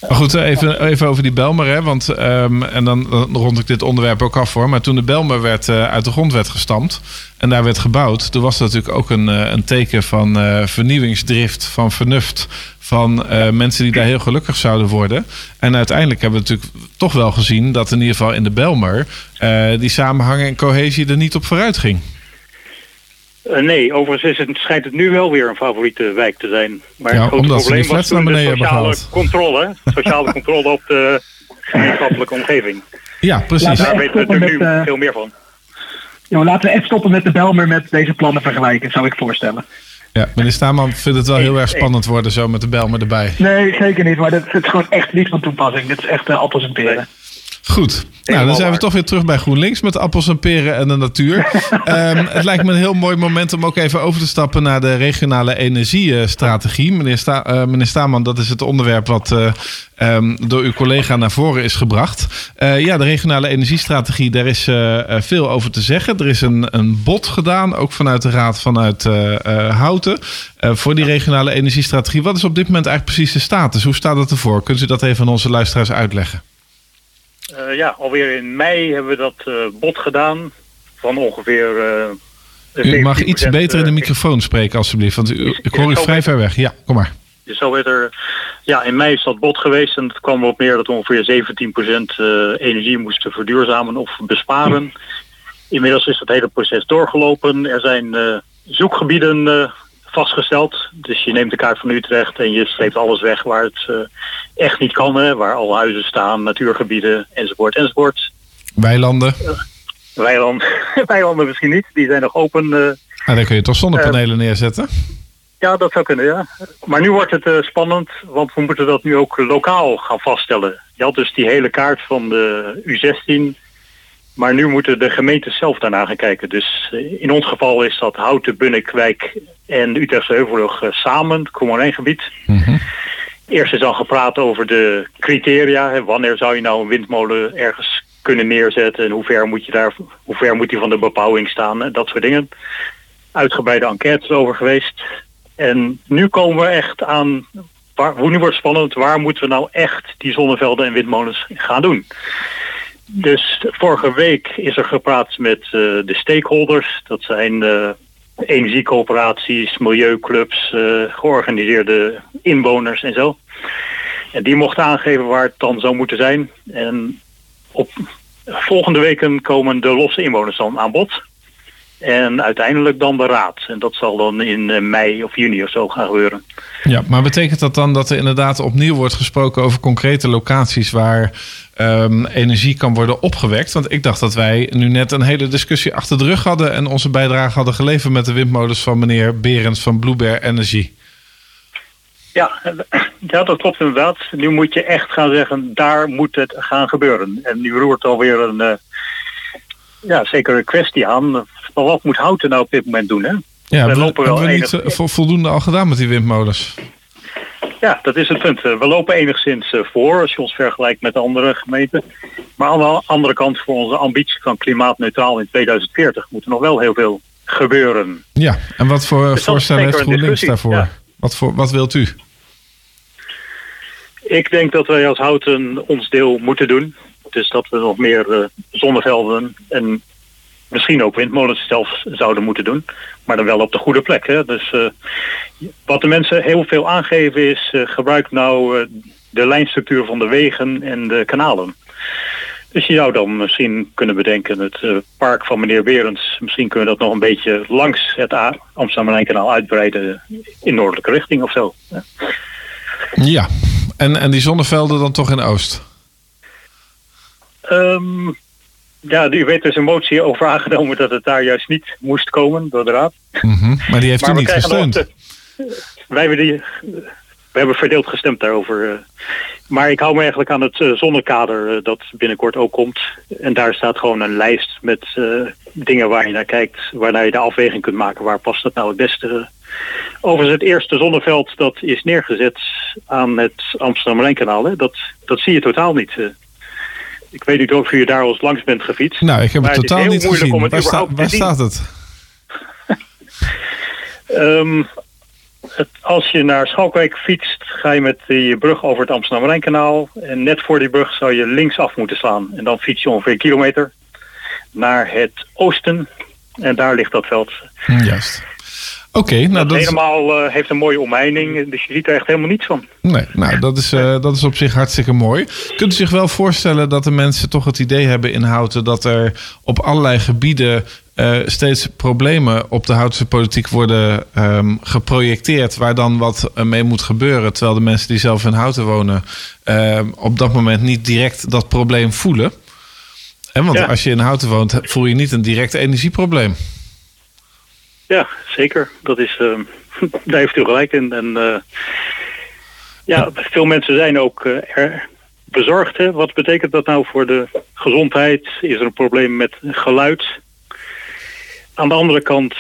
Speaker 1: Maar goed, even, even over die Belmer. Hè, want, um, en dan, rond ik dit onderwerp ook af voor. Maar toen de Belmer werd, uh, uit de grond werd gestampt en daar werd gebouwd, toen was dat natuurlijk ook een, uh, een teken van uh, vernieuwingsdrift, van vernuft. Van mensen die daar heel gelukkig zouden worden. En uiteindelijk hebben we natuurlijk toch wel gezien dat in ieder geval in de Belmer die samenhang en cohesie er niet op vooruit ging.
Speaker 4: Uh, nee, overigens is het, schijnt het nu wel weer een favoriete wijk te zijn. Maar ja, het grote probleem was toen de sociale controle. Sociale controle op de gemeenschappelijke omgeving.
Speaker 1: Ja, precies.
Speaker 4: Daar weten we natuurlijk nu uh, veel meer van.
Speaker 3: Jo, laten we even stoppen met de Belmer met deze plannen vergelijken, zou ik voorstellen.
Speaker 1: Ja, meneer Staman vindt het wel heel erg spannend worden zo met de Belmer erbij.
Speaker 3: Nee, zeker niet. Maar dat, is gewoon echt niet van toepassing. Dit is echt uh, appels en peren. Nee.
Speaker 1: Goed. Nou, dan zijn we toch weer terug bij GroenLinks met appels en peren en de natuur. um, het lijkt me een heel mooi moment om ook even over te stappen naar de regionale energiestrategie. Meneer, Sta uh, meneer Staman, dat is het onderwerp wat uh, um, door uw collega naar voren is gebracht. Uh, ja, de regionale energiestrategie, daar is veel over te zeggen. Er is een, een bod gedaan, ook vanuit de Raad vanuit Houten, voor die regionale energiestrategie. Wat is op dit moment eigenlijk precies de status? Hoe staat het ervoor? Kunt u dat even aan onze luisteraars uitleggen?
Speaker 4: Uh, ja, alweer in mei hebben we dat uh, bod gedaan van ongeveer...
Speaker 1: Uh, u mag iets beter in de microfoon spreken alstublieft, want u, ik hoor u vrij ver weg. Ja, kom maar.
Speaker 4: Beter, ja, in mei is dat bod geweest en het kwam erop neer dat we ongeveer 17% energie moesten verduurzamen of besparen. Inmiddels is het hele proces doorgelopen. Er zijn zoekgebieden vastgesteld. Dus je neemt de kaart van Utrecht en je sleept alles weg waar het uh, echt niet kan. Hè, waar al huizen staan, natuurgebieden enzovoort enzovoort.
Speaker 1: Weilanden? Uh,
Speaker 4: weilanden, weilanden misschien niet, die zijn nog open. Uh,
Speaker 1: nou, dan kun je toch zonnepanelen neerzetten?
Speaker 4: Ja, dat zou kunnen, ja. Maar nu wordt het spannend, want we moeten dat nu ook lokaal gaan vaststellen. Je had dus die hele kaart van de U16 Maar nu moeten de gemeentes zelf daarna gaan kijken. Dus eh, in ons geval is dat Houten, Bunnikwijk en Utrechtse Heuvelrug uh, samen, Common gebied.
Speaker 1: Mhm.
Speaker 4: Eerst is al gepraat over de criteria. Hè, wanneer zou je nou een windmolen ergens kunnen neerzetten en hoe ver moet je daar, hoe ver moet die van de bebouwing staan en dat soort dingen. Uitgebreide enquêtes over geweest. En nu komen we echt aan, waar, nu wordt spannend, waar moeten we nou echt die zonnevelden en windmolens gaan doen? Dus vorige week is er gepraat met uh, de stakeholders. Dat zijn uh, energiecoöperaties, milieuclubs, uh, georganiseerde inwoners en zo. En die mochten aangeven waar het dan zou moeten zijn. En op volgende weken komen de losse inwoners dan aan bod. En uiteindelijk dan de raad. En dat zal dan in mei of juni of zo gaan gebeuren.
Speaker 1: Ja, maar betekent dat dan dat er inderdaad opnieuw wordt gesproken over concrete locaties waar um, energie kan worden opgewekt? Want ik dacht dat wij nu net een hele discussie achter de rug hadden en onze bijdrage hadden geleverd met de windmolens van meneer Berends van Bluebear Energy.
Speaker 4: Ja, ja, dat klopt inderdaad. Nu moet je echt gaan zeggen, daar moet het gaan gebeuren. En nu roert alweer een, uh, ja, zeker een kwestie aan. Maar wat moet Houten nou op dit moment doen, hè?
Speaker 1: Ja, we lopen wel hebben we niet voldoende al gedaan met die windmolens?
Speaker 4: Ja, dat is het punt. We lopen enigszins voor als je ons vergelijkt met andere gemeenten. Maar aan de andere kant voor onze ambitie van klimaatneutraal in 2040 moet er nog wel heel veel gebeuren.
Speaker 1: Ja, en wat voor dus voorstellen heeft GroenLinks daarvoor? Ja. Wat, voor, wat wilt u?
Speaker 4: Ik denk dat wij als Houten ons deel moeten doen. Dus dat we nog meer uh, zonnevelden en misschien ook windmolens zelfs zouden moeten doen. Maar dan wel op de goede plek. Hè? Dus uh, wat de mensen heel veel aangeven is... Uh, gebruik nou de lijnstructuur van de wegen en de kanalen. Dus je zou dan misschien kunnen bedenken... het park van meneer Berends... misschien kunnen we dat nog een beetje langs het Amsterdam-Rijnkanaal uitbreiden... in noordelijke richting of zo. Ja.
Speaker 1: En, en die zonnevelden dan toch in Oost?
Speaker 4: Um, ja, u weet dus een motie over aangenomen dat het daar juist niet moest komen door de Raad.
Speaker 1: Mm -hmm. Maar die heeft maar u niet gesteund? De,
Speaker 4: wij hebben, die, we hebben verdeeld gestemd daarover. Maar ik hou me eigenlijk aan het zonnekader dat binnenkort ook komt. En daar staat gewoon een lijst met uh, dingen waar je naar kijkt. Waarna je de afweging kunt maken. Waar past dat nou het beste? Overigens het eerste zonneveld dat is neergezet aan het Amsterdam-Rijnkanaal. Dat, dat zie je totaal niet. Ik weet niet of u daar al eens langs bent gefietst.
Speaker 1: Nou, ik heb het totaal het niet gezien. Het waar, sta, waar staat het?
Speaker 4: um, het? Als je naar Schalkwijk fietst, ga je met die brug over het Amsterdam-Rijnkanaal. En net voor die brug zou je linksaf moeten slaan. En dan fiets je ongeveer een kilometer naar het oosten. En daar ligt dat veld.
Speaker 1: Juist. Oké, okay, nou
Speaker 4: dat helemaal uh, heeft een mooie omheining, dus je ziet er echt helemaal niets van.
Speaker 1: Nee, nou dat is, uh, dat is op zich hartstikke mooi. Kunt u zich wel voorstellen dat de mensen toch het idee hebben in Houten dat er op allerlei gebieden uh, steeds problemen op de Houtse politiek worden um, geprojecteerd, waar dan wat mee moet gebeuren, terwijl de mensen die zelf in Houten wonen ehm, op dat moment niet direct dat probleem voelen? En want ja. als je in Houten woont, voel je niet een direct energieprobleem.
Speaker 4: Ja, zeker. Dat is, uh, daar heeft u gelijk in. En uh, ja, veel mensen zijn ook uh, er bezorgd. Hè? Wat betekent dat nou voor de gezondheid? Is er een probleem met geluid? Aan de andere kant,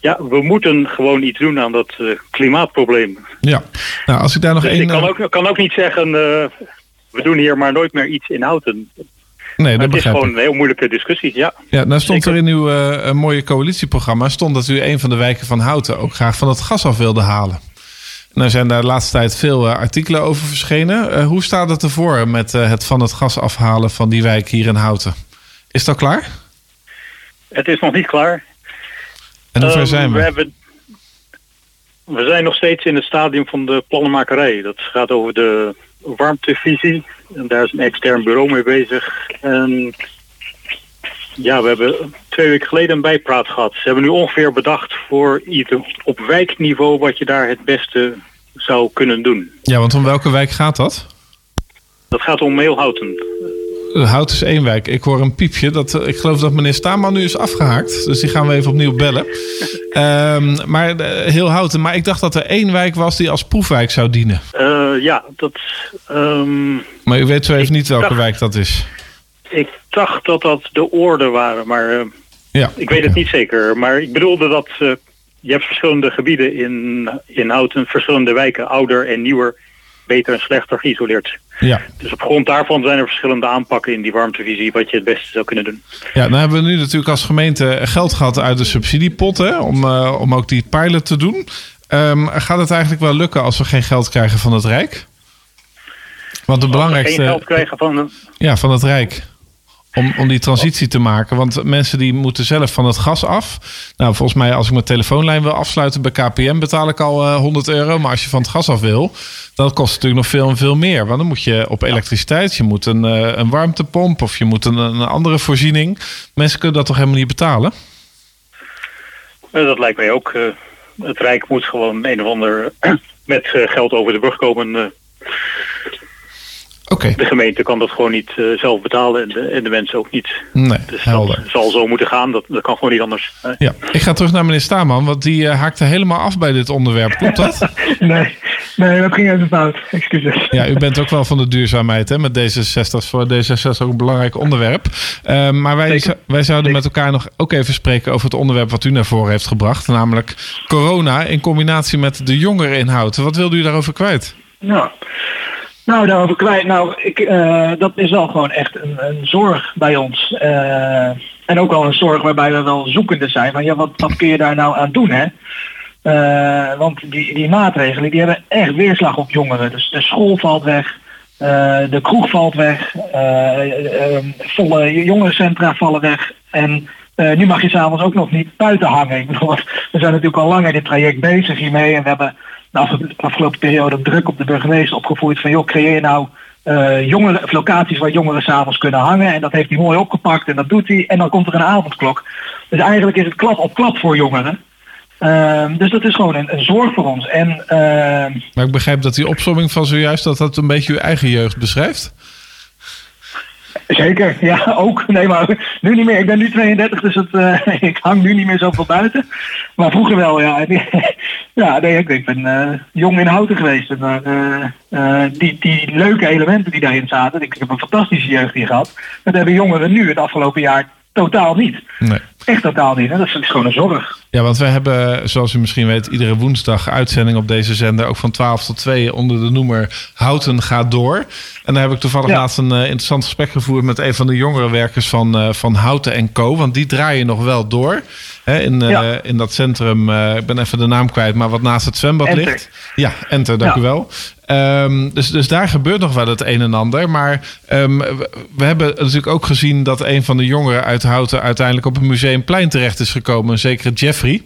Speaker 4: ja, we moeten gewoon iets doen aan dat klimaatprobleem.
Speaker 1: Ja, nou als ik daar nog dus één... Ik
Speaker 4: kan ook, kan ook niet zeggen, we doen hier maar nooit meer iets in houten.
Speaker 1: Nee, dat
Speaker 4: het is gewoon een heel moeilijke discussie, ja.
Speaker 1: Ja, nou stond Zeker. er in uw uh, mooie coalitieprogramma... stond dat u een van de wijken van Houten ook graag van het gas af wilde halen. Nou zijn daar de laatste tijd veel uh, artikelen over verschenen. Uh, hoe staat het ervoor met het van het gas afhalen van die wijk hier in Houten? Is dat klaar?
Speaker 4: Het is nog niet klaar.
Speaker 1: En hoe ver um, zijn we?
Speaker 4: We, hebben, we zijn nog steeds in het stadium van de plannenmakerij. Dat gaat over de warmtevisie. En daar is een extern bureau mee bezig. En ja, we hebben twee weken geleden een bijpraat gehad. Ze hebben nu ongeveer bedacht voor ieder op wijkniveau wat je daar het beste zou kunnen doen.
Speaker 1: Ja, want om welke wijk gaat dat?
Speaker 4: Dat gaat om Meelhouten.
Speaker 1: Hout is één wijk. Ik hoor een piepje. Dat, eh, ik geloof dat meneer Staanman nu is afgehaakt. Dus die gaan we even opnieuw bellen. um, maar uh, heel Houten. Maar ik dacht dat er één wijk was die als proefwijk zou dienen.
Speaker 4: Uh, ja, dat... Um,
Speaker 1: maar u weet zo even niet welke dacht, wijk dat is.
Speaker 4: Ik dacht dat dat de oorden waren, maar uh,
Speaker 1: ja,
Speaker 4: ik weet het niet zeker. Maar ik bedoelde dat uh, je hebt verschillende gebieden in, in Houten, verschillende wijken, ouder en nieuwer, beter en slechter geïsoleerd.
Speaker 1: Ja.
Speaker 4: Dus op grond daarvan zijn er verschillende aanpakken in die warmtevisie wat je het beste zou kunnen doen.
Speaker 1: Ja, dan hebben we nu natuurlijk als gemeente geld gehad uit de subsidiepot hè, om, uh, om ook die pilot te doen. Um, gaat het eigenlijk wel lukken als we geen geld krijgen van het Rijk? Want de belangrijkste.
Speaker 4: Geen geld krijgen van.
Speaker 1: Ja, van het Rijk. Om, om die transitie te maken. Want mensen die moeten zelf van het gas af. Nou, volgens mij, als ik mijn telefoonlijn wil afsluiten bij KPM, betaal ik al uh, 100 euro. Maar als je van het gas af wil, dan kost het natuurlijk nog veel en veel meer. Want dan moet je op elektriciteit, je moet een, uh, een warmtepomp of je moet een, een andere voorziening. Mensen kunnen dat toch helemaal niet betalen?
Speaker 4: Dat lijkt mij ook. Uh, het Rijk moet gewoon een of ander met geld over de brug komen.
Speaker 1: Okay.
Speaker 4: De gemeente kan dat gewoon niet uh, zelf betalen en de, en de mensen ook niet.
Speaker 1: Nee,
Speaker 4: dus
Speaker 1: helder.
Speaker 4: dat zal zo moeten gaan, dat, dat kan gewoon niet anders.
Speaker 1: Ja, ik ga terug naar meneer Staman, want die uh, haakte helemaal af bij dit onderwerp. Klopt dat?
Speaker 3: nee, nee, dat ging even fout. Excuses.
Speaker 1: Ja, u bent ook wel van de duurzaamheid hè, met D66. Voor D66 ook een belangrijk onderwerp. Uh, maar wij, wij zouden met elkaar nog ook even spreken over het onderwerp wat u naar voren heeft gebracht. Namelijk corona in combinatie met de jongereninhoud. Wat wilde u daarover kwijt?
Speaker 3: Nou, nou, daarover kwijt. Nou, ik, uh, dat is wel gewoon echt een, een zorg bij ons. Uh, en ook wel een zorg waarbij we wel zoekende zijn. Van ja, wat, wat kun je daar nou aan doen, hè? Uh, want die, die maatregelen die hebben echt weerslag op jongeren. Dus de school valt weg, de kroeg valt weg, volle jongerencentra vallen weg. En nu mag je s'avonds ook nog niet buiten hangen. Ik bedoel, we zijn natuurlijk al langer dit traject bezig hiermee. En we hebben de afgelopen periode druk op de burgemeester opgevoerd van joh, creëer nou uh, jongeren, locaties waar jongeren s'avonds kunnen hangen. En dat heeft hij mooi opgepakt en dat doet hij. En dan komt er een avondklok. Dus eigenlijk is het klap op klap voor jongeren. Uh, dus dat is gewoon een, een zorg voor ons. En, uh,
Speaker 1: maar ik begrijp dat die opzomming van zojuist dat dat een beetje uw eigen jeugd beschrijft.
Speaker 3: Zeker, ja, ook. Nee, maar nu niet meer. Ik ben nu 32, dus het, uh, ik hang nu niet meer zoveel buiten. Maar vroeger wel, ja. ja, nee, ik, ben uh, jong in houten geweest. Maar uh, die, die leuke elementen die daarin zaten, ik, ik heb een fantastische jeugd hier gehad. Dat hebben jongeren nu het afgelopen jaar totaal niet.
Speaker 1: Nee.
Speaker 3: Echt totaal niet. Hè? Dat is gewoon een zorg.
Speaker 1: Ja, want we hebben, zoals u misschien weet, iedere woensdag uitzending op deze zender. Ook van 12 tot 2 onder de noemer Houten gaat door. En daar heb ik toevallig ja. laatst een uh, interessant gesprek gevoerd met een van de jongere werkers van, uh, van Houten Co. Want die draaien nog wel door. Hè, in, uh, ja. in dat centrum, ik ben even de naam kwijt, maar wat naast het zwembad
Speaker 3: Enter.
Speaker 1: ligt. Ja, Enter, dank
Speaker 3: Ja.
Speaker 1: u wel. Um, dus, dus daar gebeurt nog wel het een en ander. Maar um, we, hebben natuurlijk ook gezien dat een van de jongeren uit Houten uiteindelijk op een museumplein terecht is gekomen. Een zekere Jeffrey.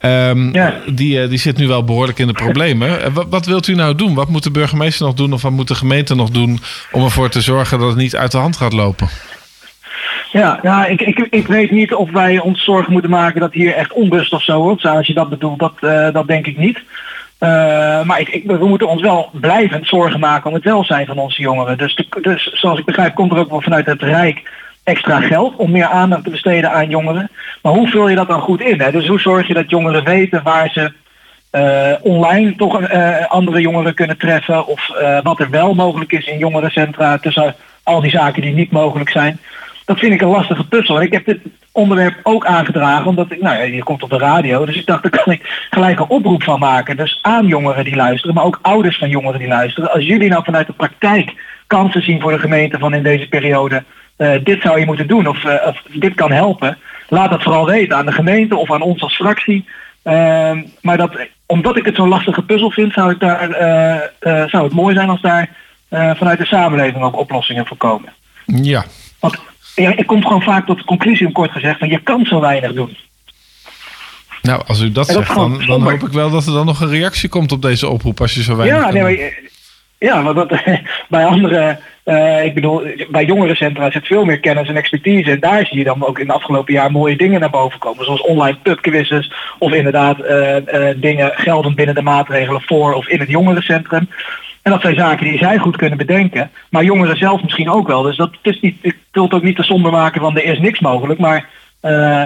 Speaker 1: Um,
Speaker 3: Ja.
Speaker 1: die, uh, die zit nu wel behoorlijk in de problemen. Uh, wat, wat wilt u nou doen? Wat moet de burgemeester nog doen? Of wat moet de gemeente nog doen om ervoor te zorgen dat het niet uit de hand gaat lopen?
Speaker 3: Ja, nou, ik, ik, ik weet niet of wij ons zorgen moeten maken dat hier echt onrust of zo wordt. Als je dat bedoelt, dat, uh, dat denk ik niet. Uh, maar ik, ik, we moeten ons wel blijvend zorgen maken om het welzijn van onze jongeren. Dus, de, dus zoals ik begrijp komt er ook wel vanuit het Rijk extra geld om meer aandacht te besteden aan jongeren. Maar hoe vul je dat dan goed in? Hè? Dus hoe zorg je dat jongeren weten waar ze uh, online toch uh, andere jongeren kunnen treffen? Of uh, wat er wel mogelijk is in jongerencentra tussen al die zaken die niet mogelijk zijn. Dat vind ik een lastige puzzel. En ik heb dit onderwerp ook aangedragen, omdat ik, nou ja, je komt op de radio, dus ik dacht, daar kan ik gelijk een oproep van maken. Dus aan jongeren die luisteren, maar ook ouders van jongeren die luisteren. Als jullie nou vanuit de praktijk kansen zien voor de gemeente van in deze periode, dit zou je moeten doen of, uh, of, dit kan helpen, laat dat vooral weten aan de gemeente of aan ons als fractie. Uh, maar dat, omdat ik het zo'n lastige puzzel vind, zou, ik daar, uh, zou het mooi zijn als daar vanuit de samenleving ook oplossingen voor komen.
Speaker 1: Ja.
Speaker 3: Want ja, ik kom gewoon vaak tot de conclusie, om kort gezegd, van je kan zo weinig doen.
Speaker 1: Nou, als u dat, zegt, dan, dan hoop ik wel dat er dan nog een reactie komt op deze oproep als je zo weinig
Speaker 3: Ja, nee, maar, ja, want dat, bij andere, eh, ik bedoel, bij jongerencentra zit veel meer kennis en expertise. En daar zie je dan ook in het afgelopen jaar mooie dingen naar boven komen. Zoals online pubquizzes of inderdaad eh, eh, dingen gelden binnen de maatregelen voor of in het jongerencentrum. En dat zijn zaken die zij goed kunnen bedenken. Maar jongeren zelf misschien ook wel. Dus dat is niet, ik wil het ook niet te somber maken van er is niks mogelijk. Maar eh,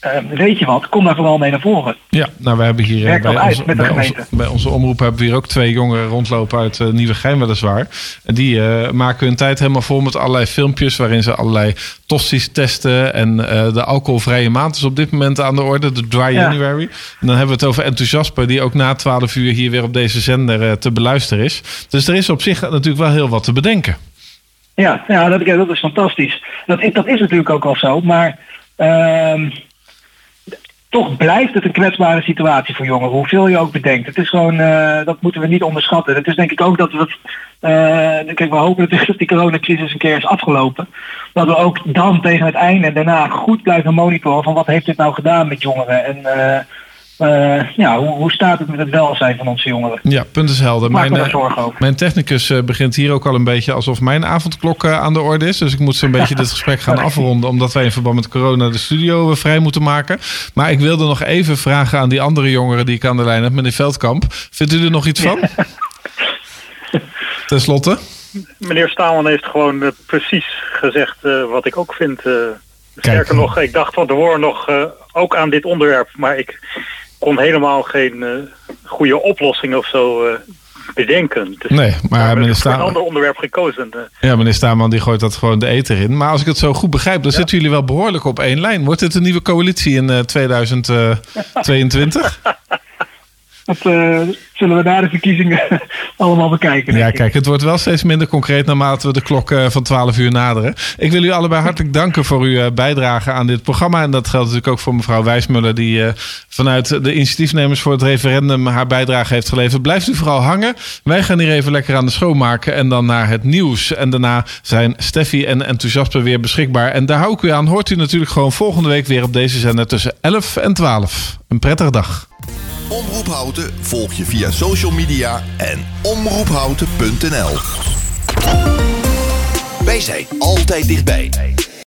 Speaker 3: joh, weet je wat, kom daar vooral mee naar voren.
Speaker 1: Ja, nou we hebben hier
Speaker 3: Werk
Speaker 1: bij, onze,
Speaker 3: met de
Speaker 1: bij, onze,
Speaker 3: gemeente.
Speaker 1: bij onze omroep hebben we hier ook twee jongeren rondlopen uit uh, Nieuwegein weliswaar. En die uh, maken hun tijd helemaal vol met allerlei filmpjes waarin ze allerlei tosti's testen. En de alcoholvrije maand is op dit moment aan de orde, de Dry ja. January. En dan hebben we het over enthousiasme die ook na 12 uur hier weer op deze zender te beluisteren is. Dus er is op zich natuurlijk wel heel wat te bedenken.
Speaker 3: Ja, ja dat, dat is fantastisch. Dat, dat is natuurlijk ook al zo, maar uh, toch blijft het een kwetsbare situatie voor jongeren, hoeveel je ook bedenkt. Het is gewoon, uh, dat moeten we niet onderschatten. Het is denk ik ook dat we uh, kijk, we hopen natuurlijk dat die coronacrisis een keer is afgelopen. Dat we ook dan tegen het einde en daarna goed blijven monitoren van wat heeft dit nou gedaan met jongeren. En uh, uh, ja, hoe, hoe, staat het met het welzijn van onze jongeren?
Speaker 1: Ja, punt is helder.
Speaker 3: Maak
Speaker 1: Mijn,
Speaker 3: uh, over.
Speaker 1: mijn technicus uh, begint hier ook al een beetje alsof mijn avondklok aan de orde is. Dus ik moet zo'n beetje dit gesprek gaan afronden, omdat wij in verband met corona de studio vrij moeten maken. Maar ik wilde nog even vragen aan die andere jongeren die ik aan de lijn heb, meneer Veldkamp. Vindt u er nog iets van? Ten slotte.
Speaker 4: Meneer Staalman heeft gewoon uh, precies gezegd uh, wat ik ook vind. Uh, sterker nog, ik dacht van tevoren nog ook aan dit onderwerp, maar ik kon helemaal geen goede oplossing of zo bedenken. Dus
Speaker 1: nee, maar meneer Staalman...
Speaker 4: een ander onderwerp gekozen.
Speaker 1: Ja, meneer Staalman die gooit dat gewoon de eter in. Maar als ik het zo goed begrijp, dan ja. zitten jullie wel behoorlijk op één lijn. Wordt dit een nieuwe coalitie in 2022?
Speaker 3: Dat uh, zullen we na de verkiezingen allemaal bekijken.
Speaker 1: Ja, kijk, het wordt wel steeds minder concreet naarmate we de klok uh, van 12 uur naderen. Ik wil u allebei hartelijk danken voor uw uh, bijdrage aan dit programma. En dat geldt natuurlijk ook voor mevrouw Wijsmuller, die vanuit de initiatiefnemers voor het referendum haar bijdrage heeft geleverd. Blijft u vooral hangen. Wij gaan hier even lekker aan de schoonmaken en dan naar het nieuws. En daarna zijn Steffi en Enthousiasme weer beschikbaar. En daar hou ik u aan. Hoort u natuurlijk gewoon volgende week weer op deze zender tussen 11 en 12. Een prettige dag.
Speaker 6: Omroep Houten volg je via social media en omroephouten.nl. Wij zijn altijd dichtbij.